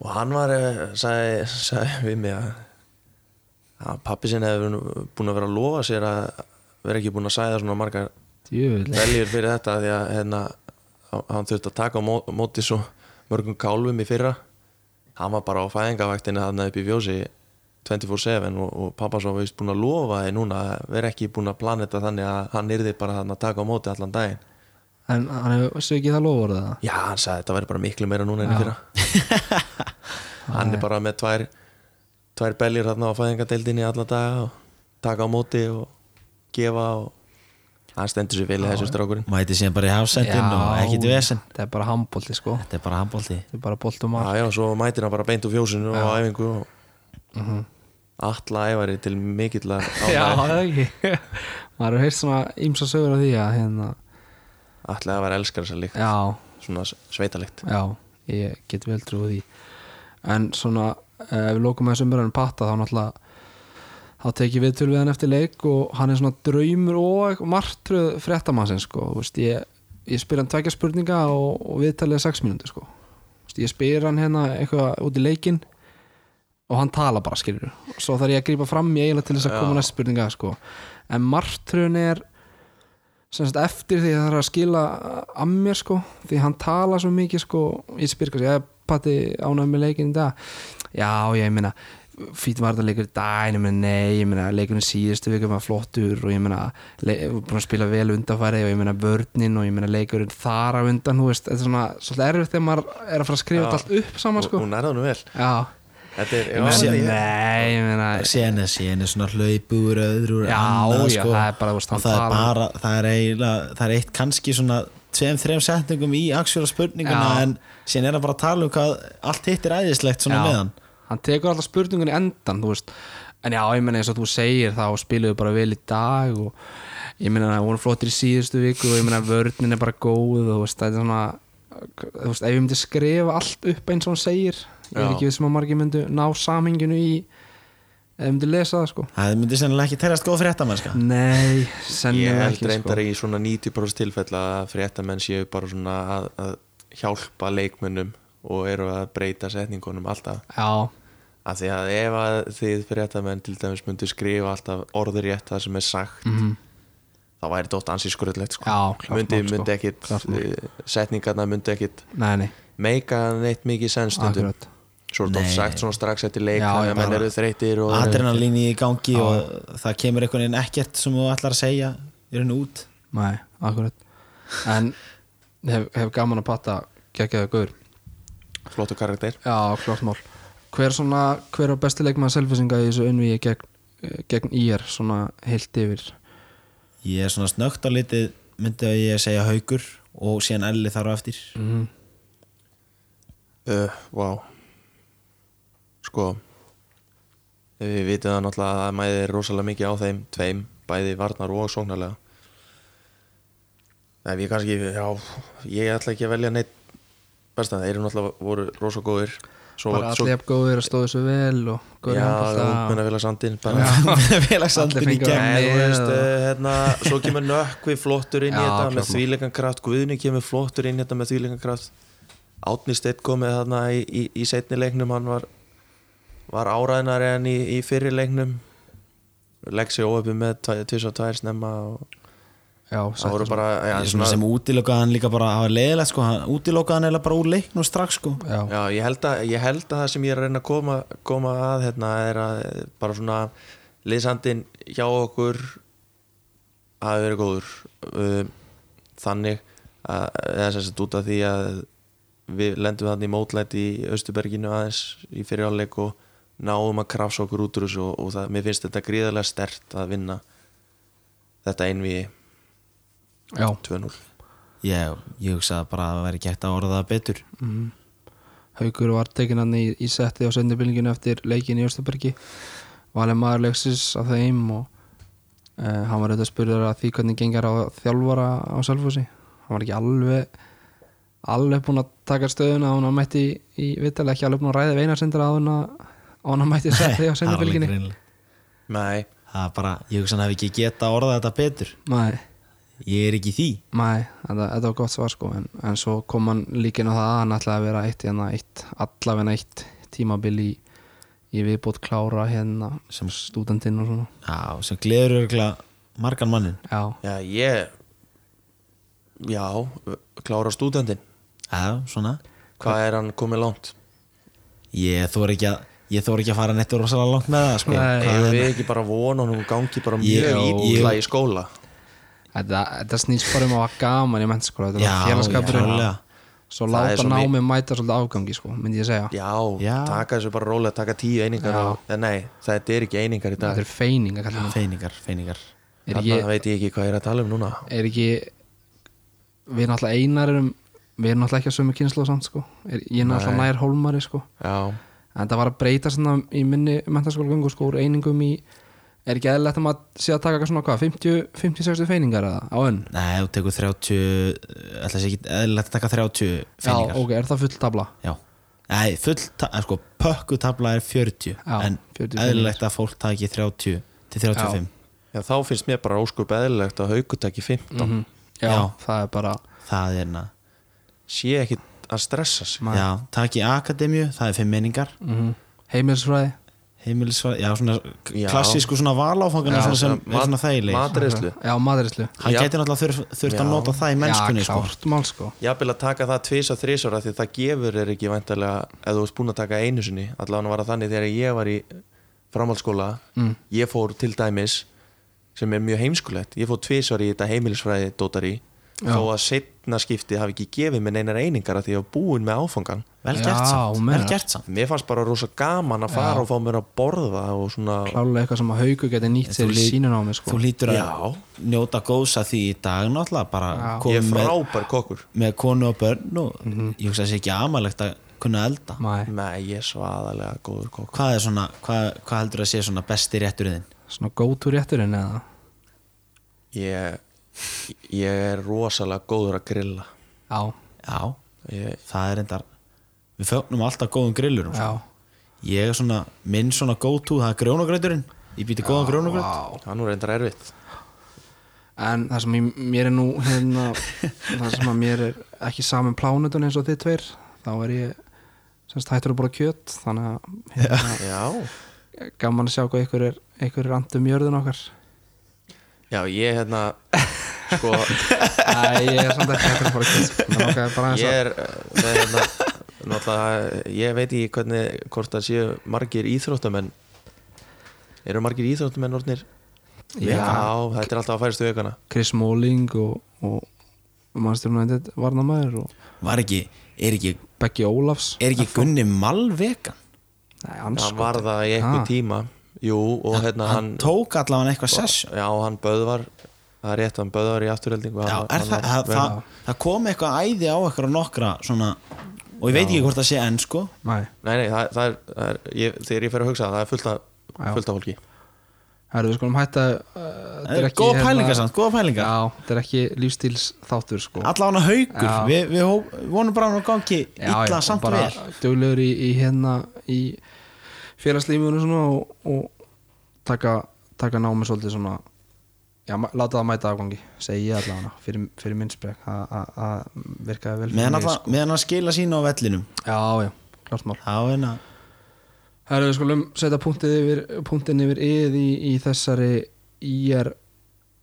og hann var eh, sagði, sagði við mig að, að pappi sinni hefur búin að vera að lofa sér að vera ekki búin að sæða svona margar veljur fyrir þetta því að hérna, hann þurfti að taka á mó- móti svo mörgum kálfum í fyrra. Hann var bara á fæðingavæktinu þarna upp í fjósi 24-7 og, og pappa svo veist búin að lofa því núna að vera ekki búin að plana þetta þannig að hann yrði bara þarna að taka á móti allan daginn. En hann hefur ekki það lofur það Já, hann sagði að þetta væri bara miklu meira núna enn í fyrra. Hann er bara með tvær tvær beljur þarna á fæðingadeildinni alla daga og taka á móti og gefa og hann stendur sér vel í þessu strákurinn mæti síðan bara í hafsendin og ekkit vesen. Þetta er bara handbólti sko. Þetta er bara handbólti Þetta er bara bóltum Já, já, svo mætir hann bara beint úr fjósinu og á æfingu og alla æfari til mikill að Já, það er ekki. Maður hefur heilt svona ímsa sögur af því að hérna Alla æfari elskar þessa líkt, Já, svona sveitalikt. Já, ég get vel trúið því. En svona eh, ef við lókum með þessum umræðinu patta þá náttúrulega þá tekið við til við hann eftir leik og hann er svona draumur og martröð fréttamannsins sko, veist, ég, ég spyr hann tvekja spurninga og, og viðtalið 6 mínútur sko, veist, ég spyr hann hérna eitthvað út í leikin og hann tala bara skilur og svo þarf ég að grípa fram í eiginlega til þess að koma næst spurninga sko, en martröðin er sagt eftir því að það er að skila að mér sko, því hann tala svo mikið sko, ég spyr kannski, ég patti ánægð með leikin í dag? Já, ég meina fýtum var þetta leikur í dag ég meina nei, ég meina leikurinn síðustu vikum var flottur og ég meina búin að spila vel undanfæri og ég meina vörnin og ég meina leikurinn þar á undan þú veist, þetta er svona svolítið erfitt þegar maður er að fara að skrifa allt upp saman sko hún er það nú vel já, þetta er, ég meina, já, nei, ég meina Sen er, sen er svona hlaupu úr öðru úr Já, annað, já, sko. það er bara, þú veist, það er talar- bara, það er eiginlega það er eitt kannski svona tveim, þreim setningum í aksjóra spurninguna Já. en sen er það bara að tala um hvað allt hitt er æðislegt svona Já. með hann tekur alltaf spurningun í endan þú veist, en já, ég meina eins og þú segir þá spiluðu bara vel í dag og ég meina það voru flottir í síðustu viku og ég meina vörnin er bara góð og þú veist, það er svona þú veist, ef ég myndi skrifa allt upp eins og hann segir ég er ekki við sem að margir myndu ná samhenginu í ef ég myndi lesa það sko. Það myndi sennilega ekki teljast góð fréttamennska. Nei, ég sennilega held ekki reyndar sko. í svona 90% tilfella að fréttamenn séu bara svona að, að hjálpa leikmönnum og eru að breyta setningunum alltaf. Já, af því að ef að þið fréttamenn til dæmis myndu skrifa alltaf orðurétt það sem er sagt mhm, þá væri þetta oft ansi skröðlegt sko. myndi, sko. myndi ekkit uh, setningarna myndi ekkit nei, nei, meika neitt mikið sennstundum svo er þetta Nei. sagt svona strax eftir leik þannig að menn eru þreytir og adrenalín í gangi Já. og það kemur einhvern veginn ekkert sem þú ætlar að segja í raun og út. Nei, akkurat. En hef, hef gaman að patta geggjaðu guður flottu karakter. Já, klart mál Hver svona, hver á besti leikmaður selfisinga í þessu unnvíi gegn, eh, gegn IR svona heilt yfir? Ég er svona snögt á litið myndi að ég segja haugur og síðan elli þar á eftir. Mm. uh, wow sko við vitum það náttúrulega að mæði er rosalega mikið á þeim tveim, bæði varnar og sóknarlega. Ef ég kannski, já ég ætla ekki að velja neitt besta. Þeir eru náttúrulega voru rosa góðir svo, Bara allir jafn góðir að stóðu svo vel og góðir í já, handbolta og- ungmennafélag sandinn bara félagsandin í og- uh, hérna, svo kemur nökkvi flottur inn í þetta með mál. þvíleikan kraft Guðni kemur flottur inn í þetta með þvíleikan kraft Átni Steitt komið þarna í, í, í setni leiknum hann var, var áræðnari en í, í fyrri leiknum. Legg sig óöpi með tvis og tvær snemma og Já, það voru bara já, er svona sem útilokaði hann líka bara það var leiðilegt sko, hann útilokaði hann eða bara úr leiknum strax sko. Já, Já, ég held, að, ég held að það sem ég er að reyna að koma, koma að hérna er að bara svona liðsandinn hjá okkur hafi verið góður. Uh, þannig að eða sem sagt út af því að við lendum þannig í mótlæti í Östuberginu aðeins í fyriráleik og náum að krafsa okkur út úr þessu og, og það, mér finnst þetta gríðarlega stert að vinna þetta einvi já 2-0 ég, ég hugsaði bara að það væri gett að orða það betur. Mm. Haukur var tekin hann í, í setti á sendibillinginu eftir leikin í Östubergi valið maður leiksins af þeim og uh, hann var auðvitað spurður að því hvernig gengar á þjálfara á Selfossi. Hann var ekki alveg alveg búinn að taka stöðuna á hann mætti í, í vittalega ekki alveg búinn að ræða hann að hann mætti setti á alveg sendibillinginu. Nei, það er bara, ég hugsaði að hann hefði ekki geta að orða þetta betur. Nei, ég er ekki því. Nei, þetta, þetta var gott svar sko en, en svo kom hann líka inn á það að hann ætlaði að vera eitt, hérna, eitt allavega eitt tímabil í, í viðbót klára hérna Sem- stúdentinn og svona. Já, sem gleður örgulega margan mannin Já, já, ég já, klára stúdendin Já, svona. Hvað er hann komið langt? Ég þór ekki að ég þór ekki að fara nettur rosalega langt með það sko. Nei. Er- við ekki bara von og hún gangi bara Ég- mjög ég- ítla í skóla þetta, snýst bara um að hafa gaman í mennskóla þetta Já, var félagskapurinn. svo láta svo mi- námið mæta svolítið afgangi sko, myndi ég segja. Já, Já. taka þessu bara rólega, taka tíu einingar og, en nei, þetta er ekki einingar í dag. Þetta er að Feiningar, feiningar. Er Þarna ekki, veit ég ekki hvað ég er að tala um núna. Er ekki við erum alltaf einar erum, við erum alltaf ekki að sömu kynslu samt sko, er, ég er alltaf nær hólmari sko, Já, en það var að breyta í minni mentaskóla göngu sko úr einingum í, er ekki eðlilegt að maður sé að taka svona hvað, 50, 50-60 feiningar eða, á önn Nei, þú tekur 30 ætla sér ekki eðlilegt að taka 30 já, feiningar ok, er það full tabla? Já. Nei, full, ta- eh, sko, pökku tabla er 40 Já, en 40 eðlilegt að fólk taki 30 til 35 já. Þá finnst mér bara óskup eðlilegt að hauku taki 15 Mhm. já, Já. það er bara það er na sé ekki að stressa sig. Já, taki akademju, það er 5 meiningar mm heimilisfræði heimilisvar, já, svona Já. klassísku svona valáfangana sem svona er svona þægileg Matreyslu já, maðurislu hann Já. gæti náttúrulega þurft að nota það í mennskunni já, sko. klárt mál sko. Jafnvel að taka það tvís og þrísora því það gefur er ekki væntalega ef þú ert búin að taka einu sinni. Allavega var það þannig þegar ég var í framhaldsskóla Mm. ég fór til dæmis sem er mjög heimskulegt, ég fór tvisvar í þetta heimilisfræði dótari Já. þó að setna skipti hafi ekki gefið mér neinar einingar að því ég var búinn með áfangan vel gert samt, vel gert samt mér fannst bara rosa gaman að fara Já. og fá mér að borða og svona klálega eitthvað sem að haugu geti nýtt sér Þú í sínun á mig sko. þú lítur að Já. njóta góðs að því í dag náttúrulega bara ég er frábær kokkur með konu og börn og Mhm. ég hugsa þessi ekki amalegt að kunna elda nei, ég er svaðalega góður kokkur hvað er svona, hvað, hvað heldur að sé svona besti rétturinn svona eða ég, er rosalega góður að grilla. Já, já, ég, það er endar við fögnum alltaf góðum grillurum já. Ég er svona, minn svona go to það er grjónagrauturinn, ég býti góðan grjónagraut Vá. það er nú reyndar erfitt. En það sem ég, mér er nú hérna, það sem að mér er ekki saman plánutun eins og þið tveir þá er ég semst hættur að bora kjöt þannig að hérna, já, gaman að sjá hvað ykkur er ykkur er andum jörðun okkar já, ég hérna sko, Æ, ég er samt ekki langaði bara aðeins ég er það er hérna náttúrulega, ég veit ekki hvernig hvort það séu margir íþróttamenn. Eru margir íþróttamenn orðnir? Já, þetta er alltaf að færistu aukana. Chris Smalling og, og Manchester United varnamæður og var ekki, er ekki, Becky Ólafs er ekki Gunni Malvegan? Nei, hann var það í einhver tíma jú, og hérna hann, hann, tók allavega eitthvað session. Já, hann böðvar það er rétt, hann böðvar í afturheldingu Já, hann, er hann það, það, það, það kom eitthvað æði á eitthvað nokkra svona, og ég veit ekki hvort það sé enn sko. Nei, nei, nei, það, það er, það er ég, þegar ég fer að hugsa það, það er fullt af, fullt af fólki. Herru, við skulum hætta uh, þetta er ekki, góða hérna- pælingar samt, góða pælingar. Já, þetta er ekki lífstíls þáttur sko. Allavega haugur, við, við vonum bara að hann gangi illa samt bara vel. duglegur í, í hérna í félagslífunum svona og, og taka, taka námi svolítið svona já, láta það mæta afgangi segi ég allavega fyrir, fyrir minn sprek það virkaði vel fyrir meðan, mig, alla, meðan hann skila sína á vellinum. Sko. já, já, klart mál. Þá er hann Herru, við skulum setja punktið yfir, punktin yfir yð í, í þessari IR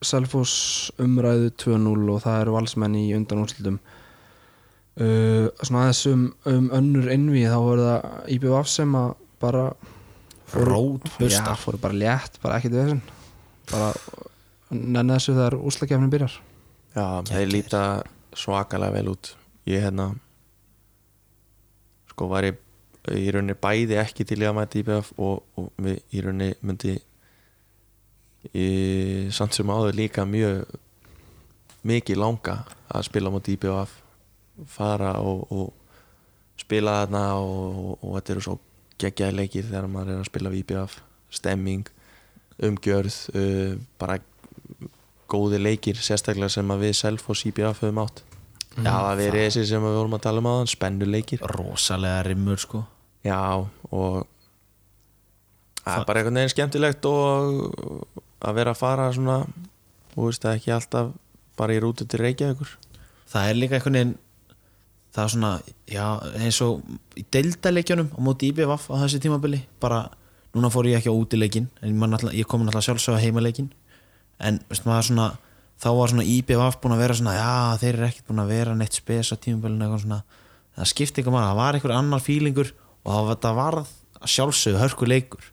Selfoss umræðu 2-0 og það eru valsmenn í undanúrslutum uh, svona aðeins um, um önnur innví þá voru það IBVF sem að bara Rótburstar. já, fóru bara létt, bara ekkert við þessum bara nenni þessu þegar úslakefnin byrjar. Já, þeir líta svakalega vel út. Ég hérna sko var ég í rauninni bæði ekki til í að mæta IBF og, og við í rauninni myndi í samt sem áður líka mjög mikið langa að spila mot IBF fara og, og spila þarna og, og, og þetta eru svo geggjaði leikir þegar maður er að spila við IBF stemming, umgjörð uh, bara góði leikir sérstaklega sem að við Selfoss IBF höfum átt. Já, það verið þessi sem við vorum að tala um aðan spennuleikir rosalega rimmur sko. Já, og það er bara einhvern veginn skemmtilegt og að vera að fara svona og veist það ekki alltaf bara í rútu til Reykjavíkur. Það er líka einhvern veginn það er svona, já, eins og í deildaleikjunum á móti IBVF á þessi tímabili, bara núna fór ég ekki á útileikin, en alltaf, ég kom alltaf sjálfsög á heimaleikin, en veist svona, þá var svona IBVF búin að vera svona, já, þeir eru ekkert búin að vera neitt spes á tímabilinu eitthvað svona það skipti ekki maður, það var einhver annar fílingur og það var, það sjálfsög hörku leikur.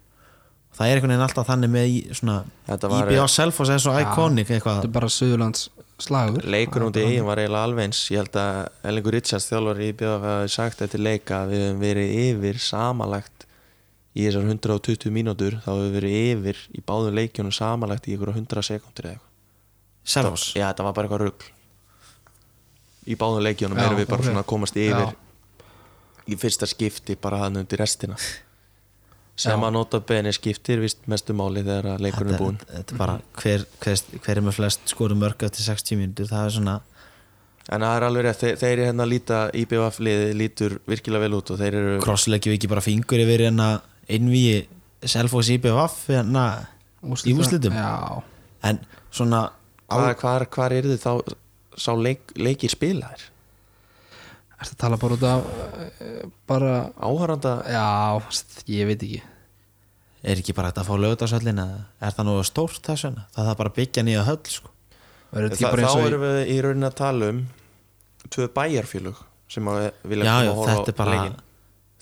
Og það er einhvern veginn alltaf þannig með svona Þetta var- IBVF Selfoss er svo Já. iconic eitthvað. Þetta er bara Suðurlands slagur. Leikur út í eigin var eiginlega alveg eins. Ég held að Ellingur Richards þjálfur í BF hafi sagt eftir leika að við höfum verið yfir samalagt í þessar 120 mínútur. Þá höfum við verið yfir í báðum leikjunum samalagt í ykkur 100 sekundur eða eitthvað. Selfoss Já, þetta var bara eitthvað rugl. Í báðum leikjunum Já, erum við bara ok. svona að komast yfir Já. í fyrsta skipti bara hann undir restina sem Já. að nota beni skiptir vist mestu máli þegar að leikurinn er búinn. þetta, er bara hver, hver, hver er með flest skoru mörg eftir 60 mínútur það er svona En það er alveg rétt, þeir, þeir eru hérna að líta IBF liði lítur virkilega vel út og þeir eru krossleikjum við ekki bara fingur yfir hérna innvíi Selfoss IBVF hérna í úslitum en svona hvar er þið þá sá leik, leikir spilaðir? ertu að tala bara út af eh, bara, Áhæranda já, ég veit ekki er ekki bara hægt að fá lögutarsöllin eða er það nú stórt þess vegna? Það er bara byggja nýja höll sko. Þetta ekki Þa, Þá erum við í raunin að tala um tvö bæjarfélög sem að vilja já, koma að horfa þetta er bara leikinn.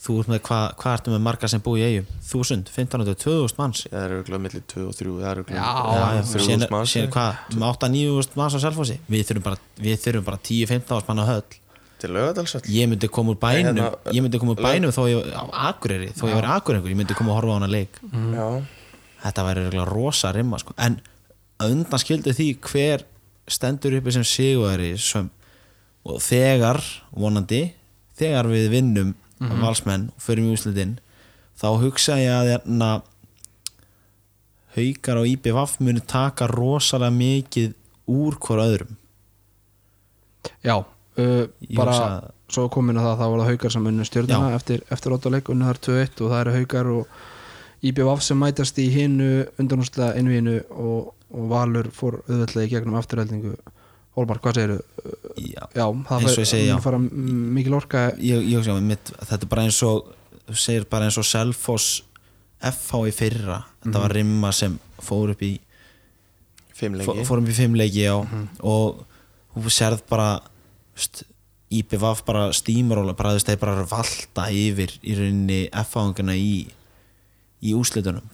þú ert með hvað hva ertu með marga sem búi í eigum 1000, 1500, 2000 manns. Það eru glöð millir 2 og 3 það eru glöð Já, Já, þrjú síðan þúsund manns. síðan hvað, með 8-9 manns á við bara, við þurfum bara 10-15 mann á höll til lögadalsöll ég myndi koma úr bænum Nei, hérna, ég myndi koma úr bænum þó ég á Akureyri þó ég var Akureyringur, ég myndi koma að horfa á hana leik. Já, þetta væri regla rosa rimma sko. en undan skildi því hver stendur uppi sem sigurveri sem, og þegar vonandi, þegar við vinnum valsmenn og förum í úslitin þá hugsa ég að hérna, haukar og IBVF muni taka rosalega mikið úr hver öðrum. Já, uh, bara hugsa- svo komin að það þá var það haukar sem unnu stjórnuna Já. eftir, eftir óttaleg unnu þar 2-1 og það eru haukar og IBVF sem mætast í hinu undanúslega innvíinu og, og Valur fór auðvitað í gegnum afturheldingu Hólmar, hvað segirðu? Já, Já, það Eins og ég segi, já. mun fara m- mikil orka ég, ég hugsa mitt, þetta er bara eins og þú segir bara eins og Selfoss FH í fyrra þetta var rimma sem fór upp í fimm fó- lengi fórum í fimm leiki já og þú sérð bara IPVF bara stímaróla bara þú veist þeir bara að valta yfir í rauninni F-áðungina í í úslitunum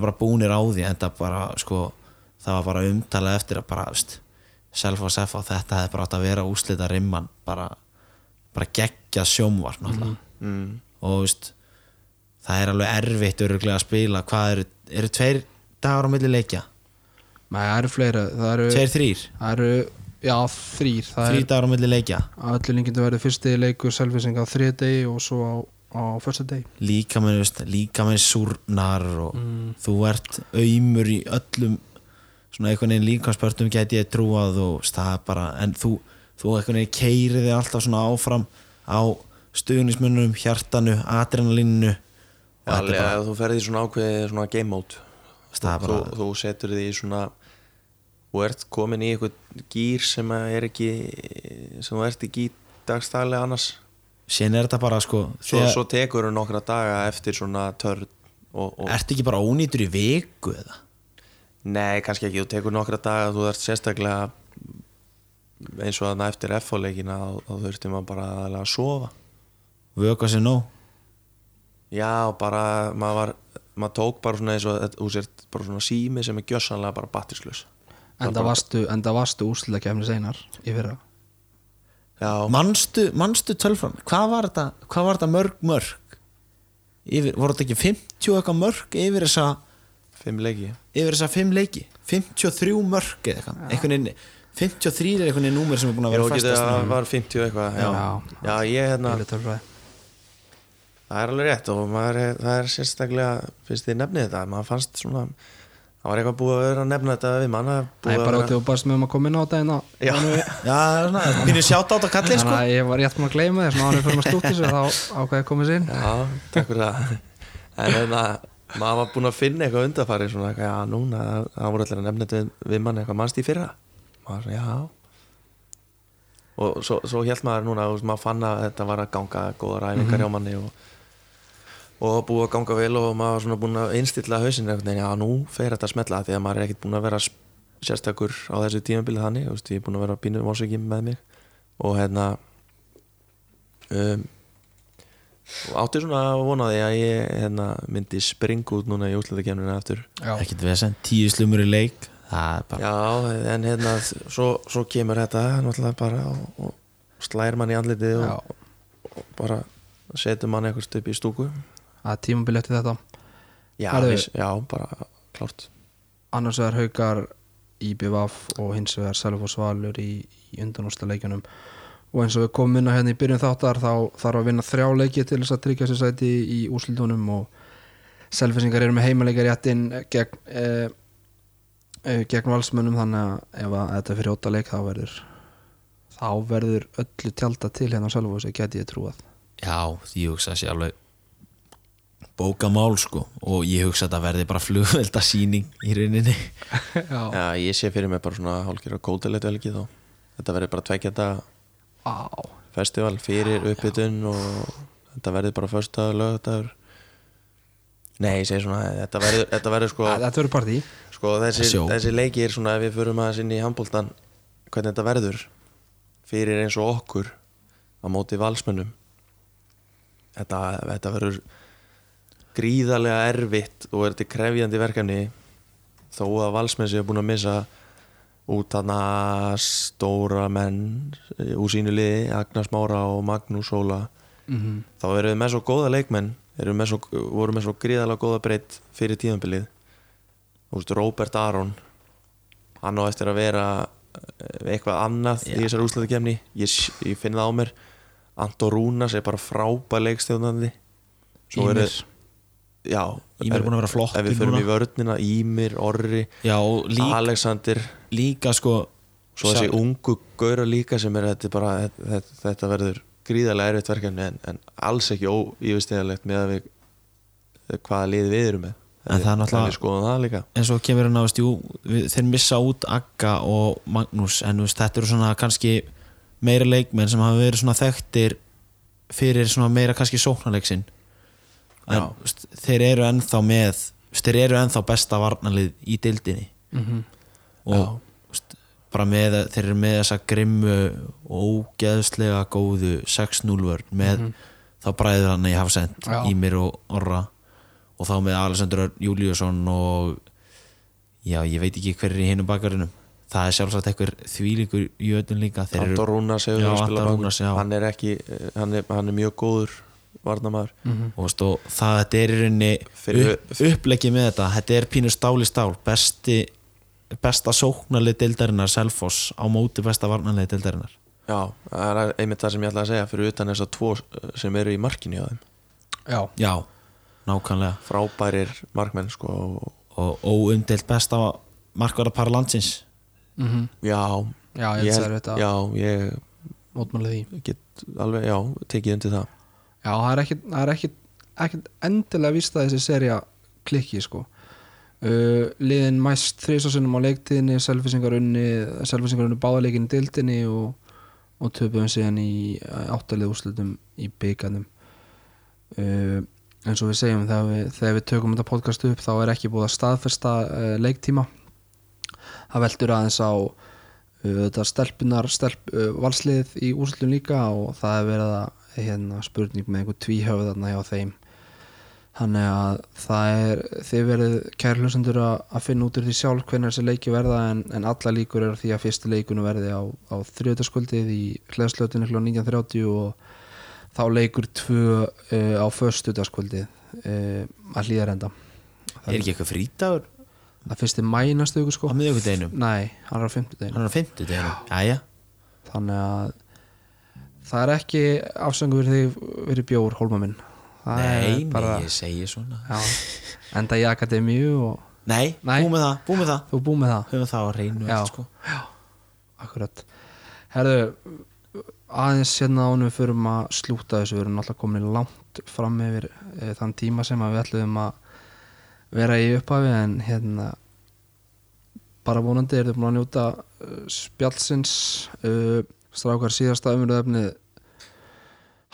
er bara búnir á því en það bara sko það var bara umtalað eftir að bara veist, Selfoss F-á þetta hefði bara átt að vera úslita rimman bara, bara geggja sjómvar náttúrulega. Mm. og veist, það er alveg erfitt öruglega að spila. Hvað eru, eru tveir dagar á milli leikja? Nei, það eru fleira Það eru, tveir þrýr, það eru já, þrýr þrý dagar á milli leikja. Öllu líkindu verið fyrsti leikur selvising á þriði degi og svo á, á fyrsta degi. Líka með, veist, líka með súrnar og þú ert auðmur í öllum svona einhvern veginn líkansbörnum geti ég trúað og er bara, en þú, þú einhvern veginn keiri þig alltaf svona áfram á stuðnismunum, hjartanu adrenalínu og þetta Alveg er bara, að þú ferði í svona ákveði svona game mode það er þú, bara þú setur því í svona þú ert komin í eitthvað gýr sem er ekki sem þú ert ekki í dagstælega annars? Síðan er þetta bara sko svo, þegar, svo tekur þú nokkra daga eftir svona törn og, og ertu ekki bara ónýtur í viku eða? Nei, kannski ekki, þú tekur nokkra daga þú ert sérstaklega eins og þarna eftir F-leikina þá þurfti maður bara að sofa. Vöka sér nóg? Já, bara maður var maður tók bara svona eins og þú sért bara svona sími sem er gjössanlega bara batterislaus Enda varstu, enda varstu úrslega kemni seinar í fyrra. Já, manstu, manstu tölfram hvað var þetta, hvað var þetta mörg mörg? Yfir, voru þetta ekki 50 eitthvað mörg yfir þessa fimm leiki. yfir þessa 5 leiki? 53 mörg eða eitthvað? Einhvern veginn 53 er einhvern veginn númer sem er búin að vera getið festast að var 50 eitthvað já. Já. já, ég hérna það er alveg rétt og maður er, það er sérstaklega fyrst þið nefnið þetta, maður fannst svona það var eitthvað búið að vera að nefna þetta við mann að Það er að bara út og barst með um að koma inn á þetta að Já. það er svona, býnir sjátt átt á kallið Þannig sko að ég var rétt með að gleyma þess Náður fyrir að stúti sér þá ákveði að koma sér inn. Já, takk fyrir það. En hérna, maður var búin að finna eitthvað undarfæri svona, já, núna það voru allir að nefna þetta við, við mann eitthvað mannst í fyrra? Maður svona, já. Og svo, svo held maður núna, maður fann að þetta var að ganga góða ræfingar hjá manni og búið að ganga vel og maður var svona búin að innstilla hausin einhvern veginn, já nú fer þetta að smetla því að maður er ekkert búin að vera sérstakur á þessu tímabilið þannig, þú veist, ég er búin að vera pínu vonsöki með mig. Og hérna um, og átti svona að vona því að ég hérna, myndi springa út núna í útlæðakefninu aftur. Já, ekkert vesen, tíu slumur í leik. Það er bara, já, en hérna svo, svo kemur þetta náttúrulega bara og, og slæðir mann í andlitið og, og bara setur mann eitthvað upp í stúku er tímabili eftir þetta? Já, viss, já bara klárt. Annars vegar haukar IBVF og hins vegar Selfoss Valur í, í undanústa leikjunum. Og eins og við komum inn á hérna í byrjun þáttar þá þarf að vinna þrjá leiki til þess að tryggja sér sæti í úrslitunum og Selfissingar eru með heimaleikar réttinn gegn eh, eh, gegn valsmönnum þannig að ef að þetta er fyrir ótta leik þá verður þá verður öllu tjálta til hérna á Selfossi geti ég trúað. Já, ég hugsa sér alveg bókamál sko og ég hugsa að það verði bara flugvelda síning í rauninni. Já, já, ég sé fyrir mig bara svona hálfgjör að kótileitt velgi þá. Þetta verður bara tveggjata á, festival fyrir uppbytun og þetta verður bara förstaður lögadagur nei, ég segi svona þetta verður, þetta verður sko, þetta verður partí sko þessi, þessi leikir svona ef við förum aðeins inn í handbóltan hvernig þetta verður fyrir eins og okkur á móti valsmönnum. Þetta, þetta verður gríðarlega erfitt og er þetta krefjandi verkefni þó að valsmenn séu búin að missa út hana stóra menn úr sínu liði Agnars Mára og Magnús Óla. Mm þá erum við með svo góða leikmenn með svo, voru með svo gríðarlega góða breytt fyrir tíðanbilið Róbert Aron hann á eftir að vera eh, eitthvað annað í Já. þessari úslæðu kemni ég, ég finn það á mér. Anton Rúnas er bara frábær leikstjóðnandi svo eru Ímir já, Ímir er búin að vera flottur ef við förum núna. í vörnina, Ímir, Orri Já, og líka, Alexander. líka sko svo þessi ungu gaura líka sem er þetta, bara, þetta, þetta verður gríðarlega erfitt verkefni en, en alls ekki óífistegilegt með að við hvaða lið við erum með. En það er náttúrulega- En svo kemur hann við, þeir missa út Agga og Magnús en veist, þetta eru svona kannski meira leikmenn sem hafa verið svona þekktir fyrir svona meira kannski sóknarleiksin en veist, þeir eru ennþá með veist, þeir eru ennþá besta varnalið í dildinni mm og Já. þú veist, bara með, þeir eru með þessa grimmu og ógeðslega góðu 6-0 vörn með þá bræður hann í Hafsend, Já. Ímir og Orra. Og þá með Alexander Örn Júliusson og já, ég veit ekki hver er í hinum bakarinnum það er sjálfsagt eitthvað þvílíkur í öllum líka. Anton Rúnas hann er ekki hann er, hann er mjög góður varnamæður og, veist, og það þetta er í rauninni upp, upplegið með þetta. Þetta er pínu stál í stál. Besti, besta sóknarlið deildarinnar Selfoss á móti besta varnarlið deildarinnar. Já, það er einmitt það sem ég ætla að segja. Fyrir utan þess að tvo sem eru í markinu á þeim. Já, já, nákvæmlega. Frábærir markmenn sko og, og óumdelt besta markvarðarpar landsins. Mm já, já ég er þetta já, ég get alveg, já, tekið undir það Já, það er ekkit, það er ekkit, ekkit endilega víst að þessi serja klikki sko. Uh, liðin mæst þrísasinnum á leiktíðinni selfisingarunni selfisingarunni báðaleikin í dildinni og, og töpuðum síðan í áttalið úrslutum í byggarnum uh, eins og við segjum þegar við, þegar við tökum þetta podcast upp þá er ekki búið að staðfesta uh, leiktíma. Það veldur aðeins á uh, þetta stelpunar stelp, uh, valslið í úrslutum líka og það er verið að hérna, spurning með einhver tvíhöfð þarna hjá þeim. Þannig að það er þið verið kæri hlustendur að, að finna út úr því sjálf hvernig þessi leiki verða en, en alla líkur er því að fyrstu leikunu verði á, á þriðutaskvöldið í hlæðslötinu kl. 19.30 og þá leikur tvö uh, á föstutaskvöldið uh, að hlýðarenda er ekki eitthvað frítagur það fyrsti mæ næstu ykkur sko. Á miðvíkudeginum nei, hann er á fimmtudeginu hann er á fimmtudeginum. Jæja, þannig að það er ekki afsöngu því fyrir bjór hólma minn það nei, bara nei, ég segi svona já, enda í akademíu og nei, Nei. búið með það, búið með það þú búið með það höfum það á reynu Já. allt, sko. akkurat herðu, aðeins hérna ánum við förum að slúta þessu við erum alltaf komin langt fram yfir e, þann tíma sem að við ætlum að vera í upphafi en hérna bara vonandi er þau búin að njóta uh, spjallsins uh, strákar síðasta umröðefnið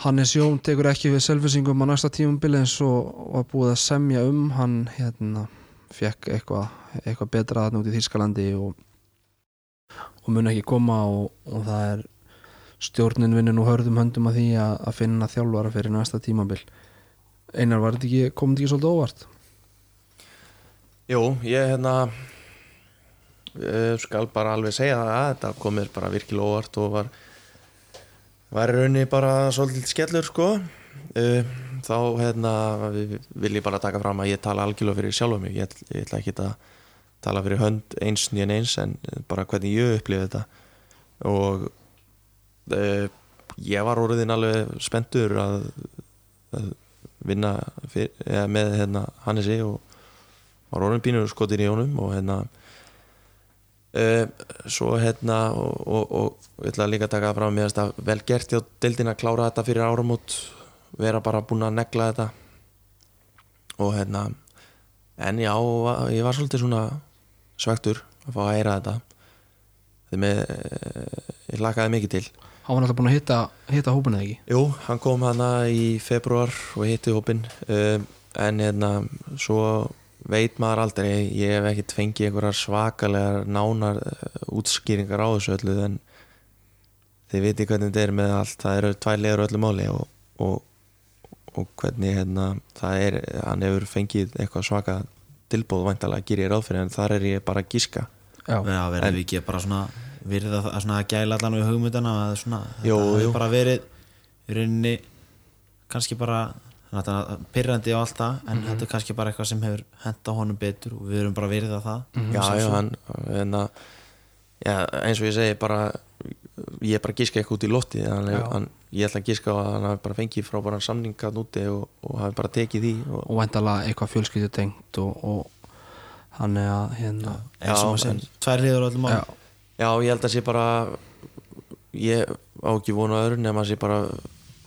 Hannes Jón tekur ekki við selvisingum á næsta tímumbili eins og var búið að semja um hann hérna fekk eitthvað eitthva betra þarna út í Þýskalandi og, og mun ekki koma og, og það er stjórnin vinnur nú hörðum höndum að því að, að finna þjálfara fyrir næsta tímabil Einar, var þetta ekki, kom þetta ekki svolítið óvart? Jú, ég hérna skal bara alveg segja það að þetta kom mér bara virkilega óvart og var var í rauninni bara svolítið skellur sko. Uh, þá hérna vi- vil ég bara taka fram að ég tala algjörlega fyrir sjálfa mig. Ég, ég ætla ekki að tala fyrir hönd eins nýjan eins en bara hvernig ég upplifði þetta. Og uh, ég var orðin alveg spenntur að, að vinna fyr, með hérna, Hannesi og var orðin pínur skotin í honum og hérna svo hérna og, og, og ég ætla líka að taka það með þess að vel gert hjá deildin að klára þetta fyrir áramót vera bara búin að negla þetta. Og hérna en já, ég var svolítið svona svektur að fá að heyra þetta. Þegar með eh, ég lakaði mikið til. Hann var alltaf búin að hitta, hitta hópin eða ekki? Jú, hann kom hana í februar og hitti hópin um, en hérna svo veit maður aldrei. Ég hef ekkert fengið einhverjar svakalegar nánar uh, útskýringar á þessu öllu en þið viti hvernig þetta er með allt. Það eru tvær leður öllu máli og, og, og hvernig hérna, það er, hann hefur fengið eitthvað svaka tilbúð væntalega að gera ég ráð fyrir en þar er ég bara að gíska Já, verðum við ekki bara svona virða það, svona að gæla allan við hugmyndana að jú. hefur bara verið í rauninni kannski bara pyrrandi og allt það en þetta er kannski bara eitthvað sem hefur henda honum betur og við erum bara að virða það. Já, já, hann, hérna, já, eins og ég segi bara ég er bara að gíska eitthvað út í lotti hann, Já. hann, ég ætla að gíska á að hann hafi bara fengið frá bara samningat úti og, og hafi bara tekið því og, og væntalega eitthvað fjölskyldu tengt og, og hann er að hérna eins og Já, maður segir, tvær hliður á öllum Já, mál já, ég held að sé bara ég á ekki vona öðru nema að sé bara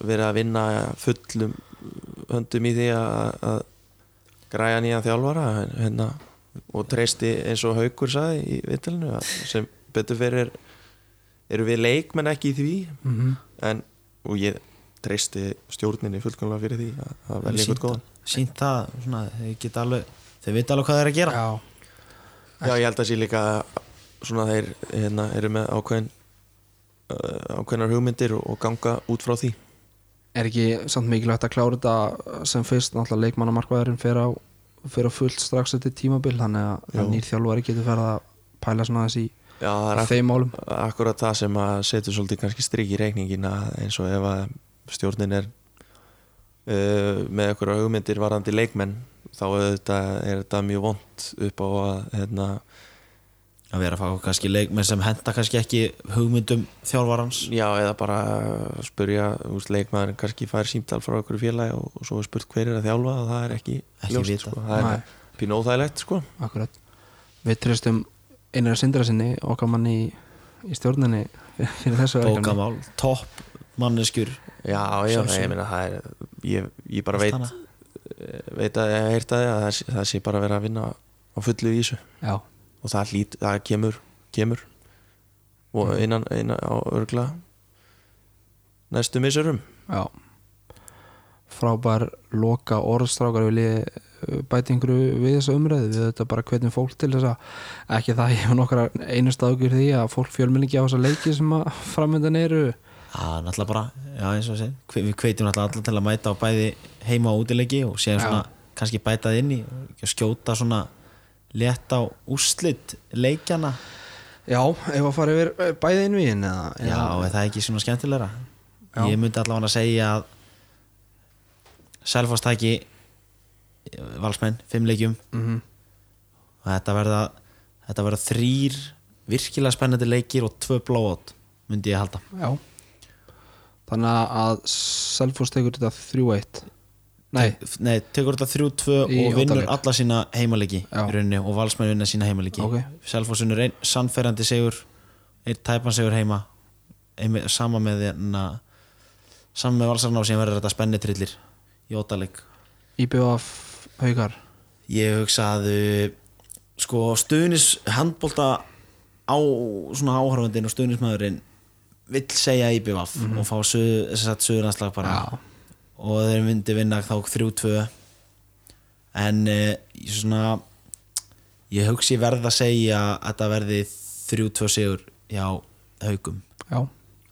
verið að vinna fullum höndum í því að, að græja nýja þjálfara hérna, og treysti eins og Haukur saði í vittalinu sem betur fyrir eru við leikmenn ekki í því mm en, og ég treysti stjórninni fullkomlega fyrir því að, að velja eitthvað góðan. sínt það, svona, þeir geta alveg þeir vita alveg hvað þeir eru að gera. Já, Já, ég held að sé líka svona þeir hérna, eru með ákveðin uh, ákveðinar hugmyndir og ganga út frá því er ekki samt mikilvægt að klára þetta sem fyrst náttúrulega leikmannamarkvæðurinn fer á, fer á fullt strax eftir tímabil þannig að, Já. að nýr þjálfari getur ferð að pæla svona þess í Já, það er ak akkurat það sem að setur svolítið kannski strik í reikningin að eins og ef að stjórnin er uh, með einhverja hugmyndir varandi leikmenn þá auðvitað er þetta mjög vond upp á að hérna, að vera að fá kannski leikmenn sem henda kannski ekki hugmyndum þjálfarans já, eða bara spurja, þú veist, leikmaður kannski fær símtal frá einhverju félagi og, og svo er spurt hver er að þjálfa og það er ekki, Ekki ljóst, sko. það Nei. er pínu óþægilegt sko. akkurat við tristum einar sindra sinni okkar manni í, í stjórninni fyrir, þessu bókamál, topp manneskjur Já, já, ég meina það er ég, ég bara veit hana. veit að ég heyrt að það, sé- það sé bara að vera að vinna á fullu í þessu já, og það hlýt, það kemur kemur. Og innan, innan á örgla næstu missurum já. Frábær loka orðstrákar vil ég uh, bæti einhverju við þessa umræðu? Við þetta bara hvernig fólk til þess að ekki það ég hef nokkra einu staðugur því að fólk fjölmenni ekki á þessa leiki sem að framöndan eru. Já, náttúrulega bara, já eins og þessi Við kveitum náttúrulega alla til að mæta á bæði heima og útileiki og Já. svona kannski bætað inn í skjóta svona létt á úrslit leikjana já, ef að fara yfir uh, bæði innvíðin eða, Já, er það ekki svona skemmtilegra? Já. Ég myndi allavega að segja að Selfoss tæki valsmenn, fimm leikjum. Mm og þetta verða þetta verða þrýr virkilega spennandi leikir og tvö blóðot myndi ég halda. Já. Þannig að Selfoss tekur þetta 3-1 nei, Nei, tekur þetta þrjú tvö Í og vinnur alla sína í rauninni og valsmenn vinna sína heimaleiki Ok. Selfoss vinnur einn sannferðandi sigur einn tæpan sigur heima. Ein, sama með hérna sama með valsarna og síðan verður þetta spenni trillir í ótaleg IBF haukar. Ég hugsa að uh, sko stuðnis handbólta á svona áhörfandinn og stuðnismæðurinn vill segja IBVF og fá suð, þess að suðurlandslag bara. Já. Og þeir myndi vinna þá 3-2 en uh, ég svona ég hugsi verð að segja að þetta verði 3-2 sigur hjá haugum já,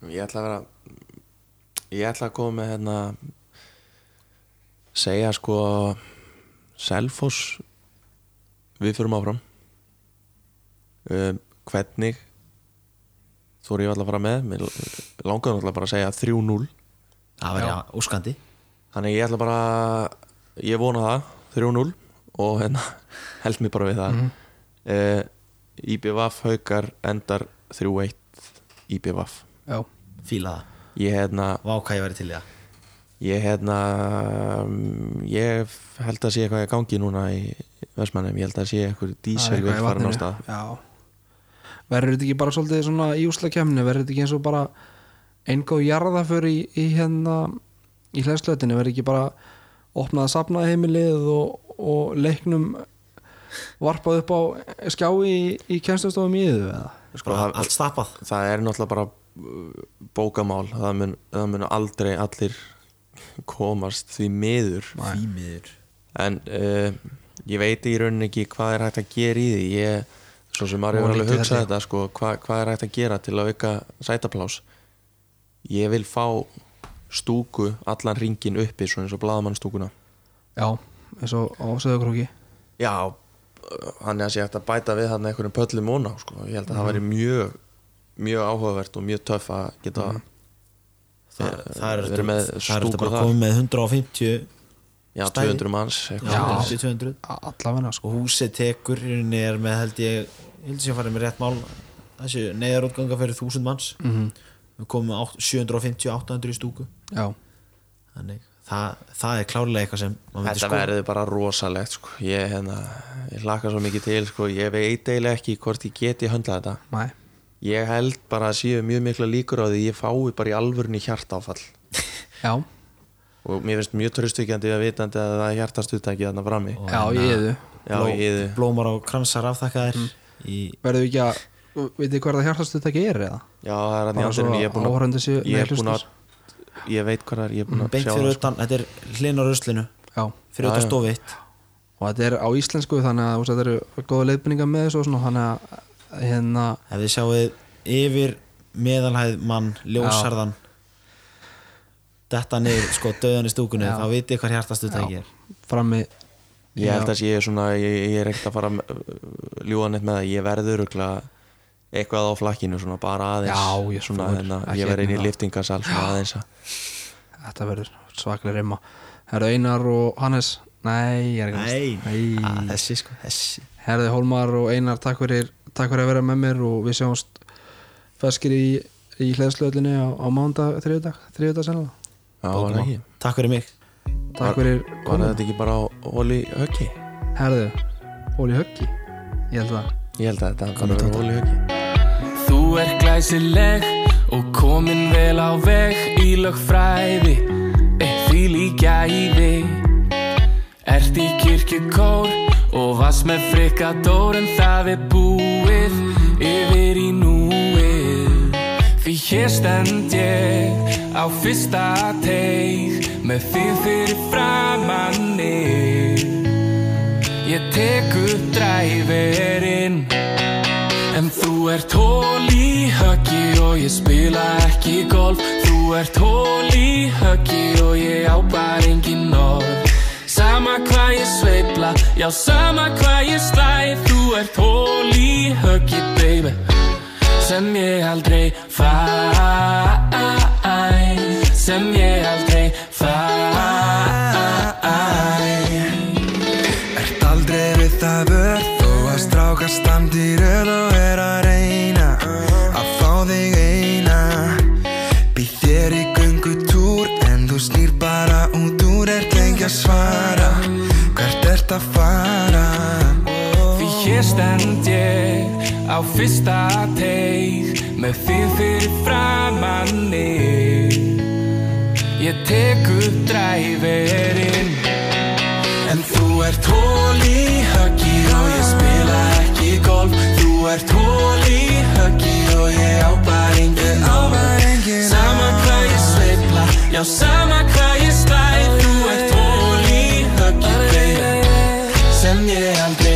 Ég ætla að vera ég ætla að koma með hérna segja sko Selfoss við fyrum áfram. Um, hvernig þú er ég alltaf að fara með? Mér langaði alltaf bara að segja 3-0 það verði úskandi þannig ég ætla bara ég vona það 3-0 og hérna held mér bara við það. Mm IBVF haukar endar 3-1 IBVF já, fíla það. Ég hérna vá hvað ég verði til það. Ég hérna um, ég held að sé eitthvað í gangi núna í Vestmannum, ég held að sé eitthvað Það dísel eitthvað við í farin á stað já. Verður þetta ekki bara svolítið svona í úslakemni verður þetta ekki eins og bara eingóð jarðaför í, í hérna í hlæðslötinu, verður ekki bara opnað að sapna heimilið og, og leiknum varpað upp á skjái í, í kennstastofum í þau eða? Sko, allt stappað. Það er náttúrulega bara uh, bókamál, það mun, það mun aldrei allir komast því miður. Því miður. En uh, ég veit í rauninni ekki hvað er hægt að gera í því. Ég, svo sem maður hefur alveg hugsað þetta. þetta sko, hvað, hvað er hægt að gera til að auka sætaplás? Ég vil fá stúku allan ringin uppi svona eins og blaðamannstúkuna. Já, eins og á Söðukrúki já, hann er að sé hægt að bæta við hann einhverjum pöllum óná sko. ég held að það væri mjög mjög áhugavert og mjög töff að geta það, það er verið með það er þetta bara komið með 150 já, stæði. 200 manns eitthvað Já. svoleiðis. 200 Allavega sko. Og húsið tekur er með held ég ég held að ég farið með rétt mál. Þessi neyðarútganga fyrir 1000 manns. Mm við komum með átt- 750-800 í stúku Já, þannig það, það er klárlega eitthvað sem Þetta sko verður bara rosalegt sko. ég, hérna, ég hlaka svo mikið til sko. ég veit eiginlega ekki hvort ég geti höndlað þetta. Næ ég held bara að séu mjög mikla líkur á því ég fái bara í alvörunni hjartáfall. Já, og mér finnst mjög tröstvíkjandi að vitandi að það er hjartastutæki þarna frammi. Og já, hérna ég eðu já, bló, ég blómar og kransar afþakkaðir í Verðu við ekki að það hjartastuð ekki er eða? já, það er í er að séu ég er búin að ég veit hvað það er, ég er búin að beint sjá fyrir það sko. utan, þetta er hlinn á ruslinu. Já, fyrir Já, utan já. stofi eitt og þetta er á íslensku þannig að þetta eru góða leiðbynningar með þessu og svona þannig að hérna ef þið sjáuð yfir meðalhæð mann, ljósarðan þetta niður sko döðan í stúkunni, þá vitið hvað hjartastutæki er frammi. Ég held að ég er svona ég, ég er ekkert að fara ljúa neitt með það. Ég verður örugglega eitthvað á flakkinu svona bara aðeins Já, ég svona, hérna, ég verð inn í hérna. liftingasal aðeins að Þetta verður svaklega rimma Herðu Einar og Hannes? Nei, ég er ekki að. Ah, þessi sko, þessi. Herðu Hólmar og Einar, takk fyrir, takk fyrir að vera með mér og við sjáumst feskir í, í hlæðslöðlinni á, á mándag, þriðudag, þriðudag sennilega. Takk fyrir mig. Takk fyrir Var þetta ekki bara á Óli Höggi? Herðu, Óli Höggi? Ég held það. Ég held að þetta var Tóta. Óli Höggi Þú er glæsileg og komin vel á veg í lögfræði því líka í þig Ert í kirkjukór og vass með frikadór en það er búið yfir í núið. Því hér stend ég á fyrsta teig með þig fyrir framanni Ég tek upp dræverinn þú ert hól í höggi og ég spila ekki golf. Þú ert hól í höggi og ég á bara engin orð. Sama hvað ég sveifla, já sama hvað ég slæ. Þú ert hól í höggi, baby Sem ég aldrei fæ. Sem ég aldrei fæ. Ert aldrei við það vörð Þó að stráka standi röð hér stend ég á fyrsta teig með þig fyrir framanni Ég tek upp dræverinn En þú ert hól í höggi og ég spila ekki golf. Þú ert hól í höggi og ég á bara engin orð Sama hvað ég sveifla, já sama hvað ég slæ Þú ert hól í höggi, baby Sem ég aldrei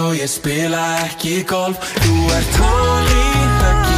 og ég spila ekki golf. Þú ert hól í höggi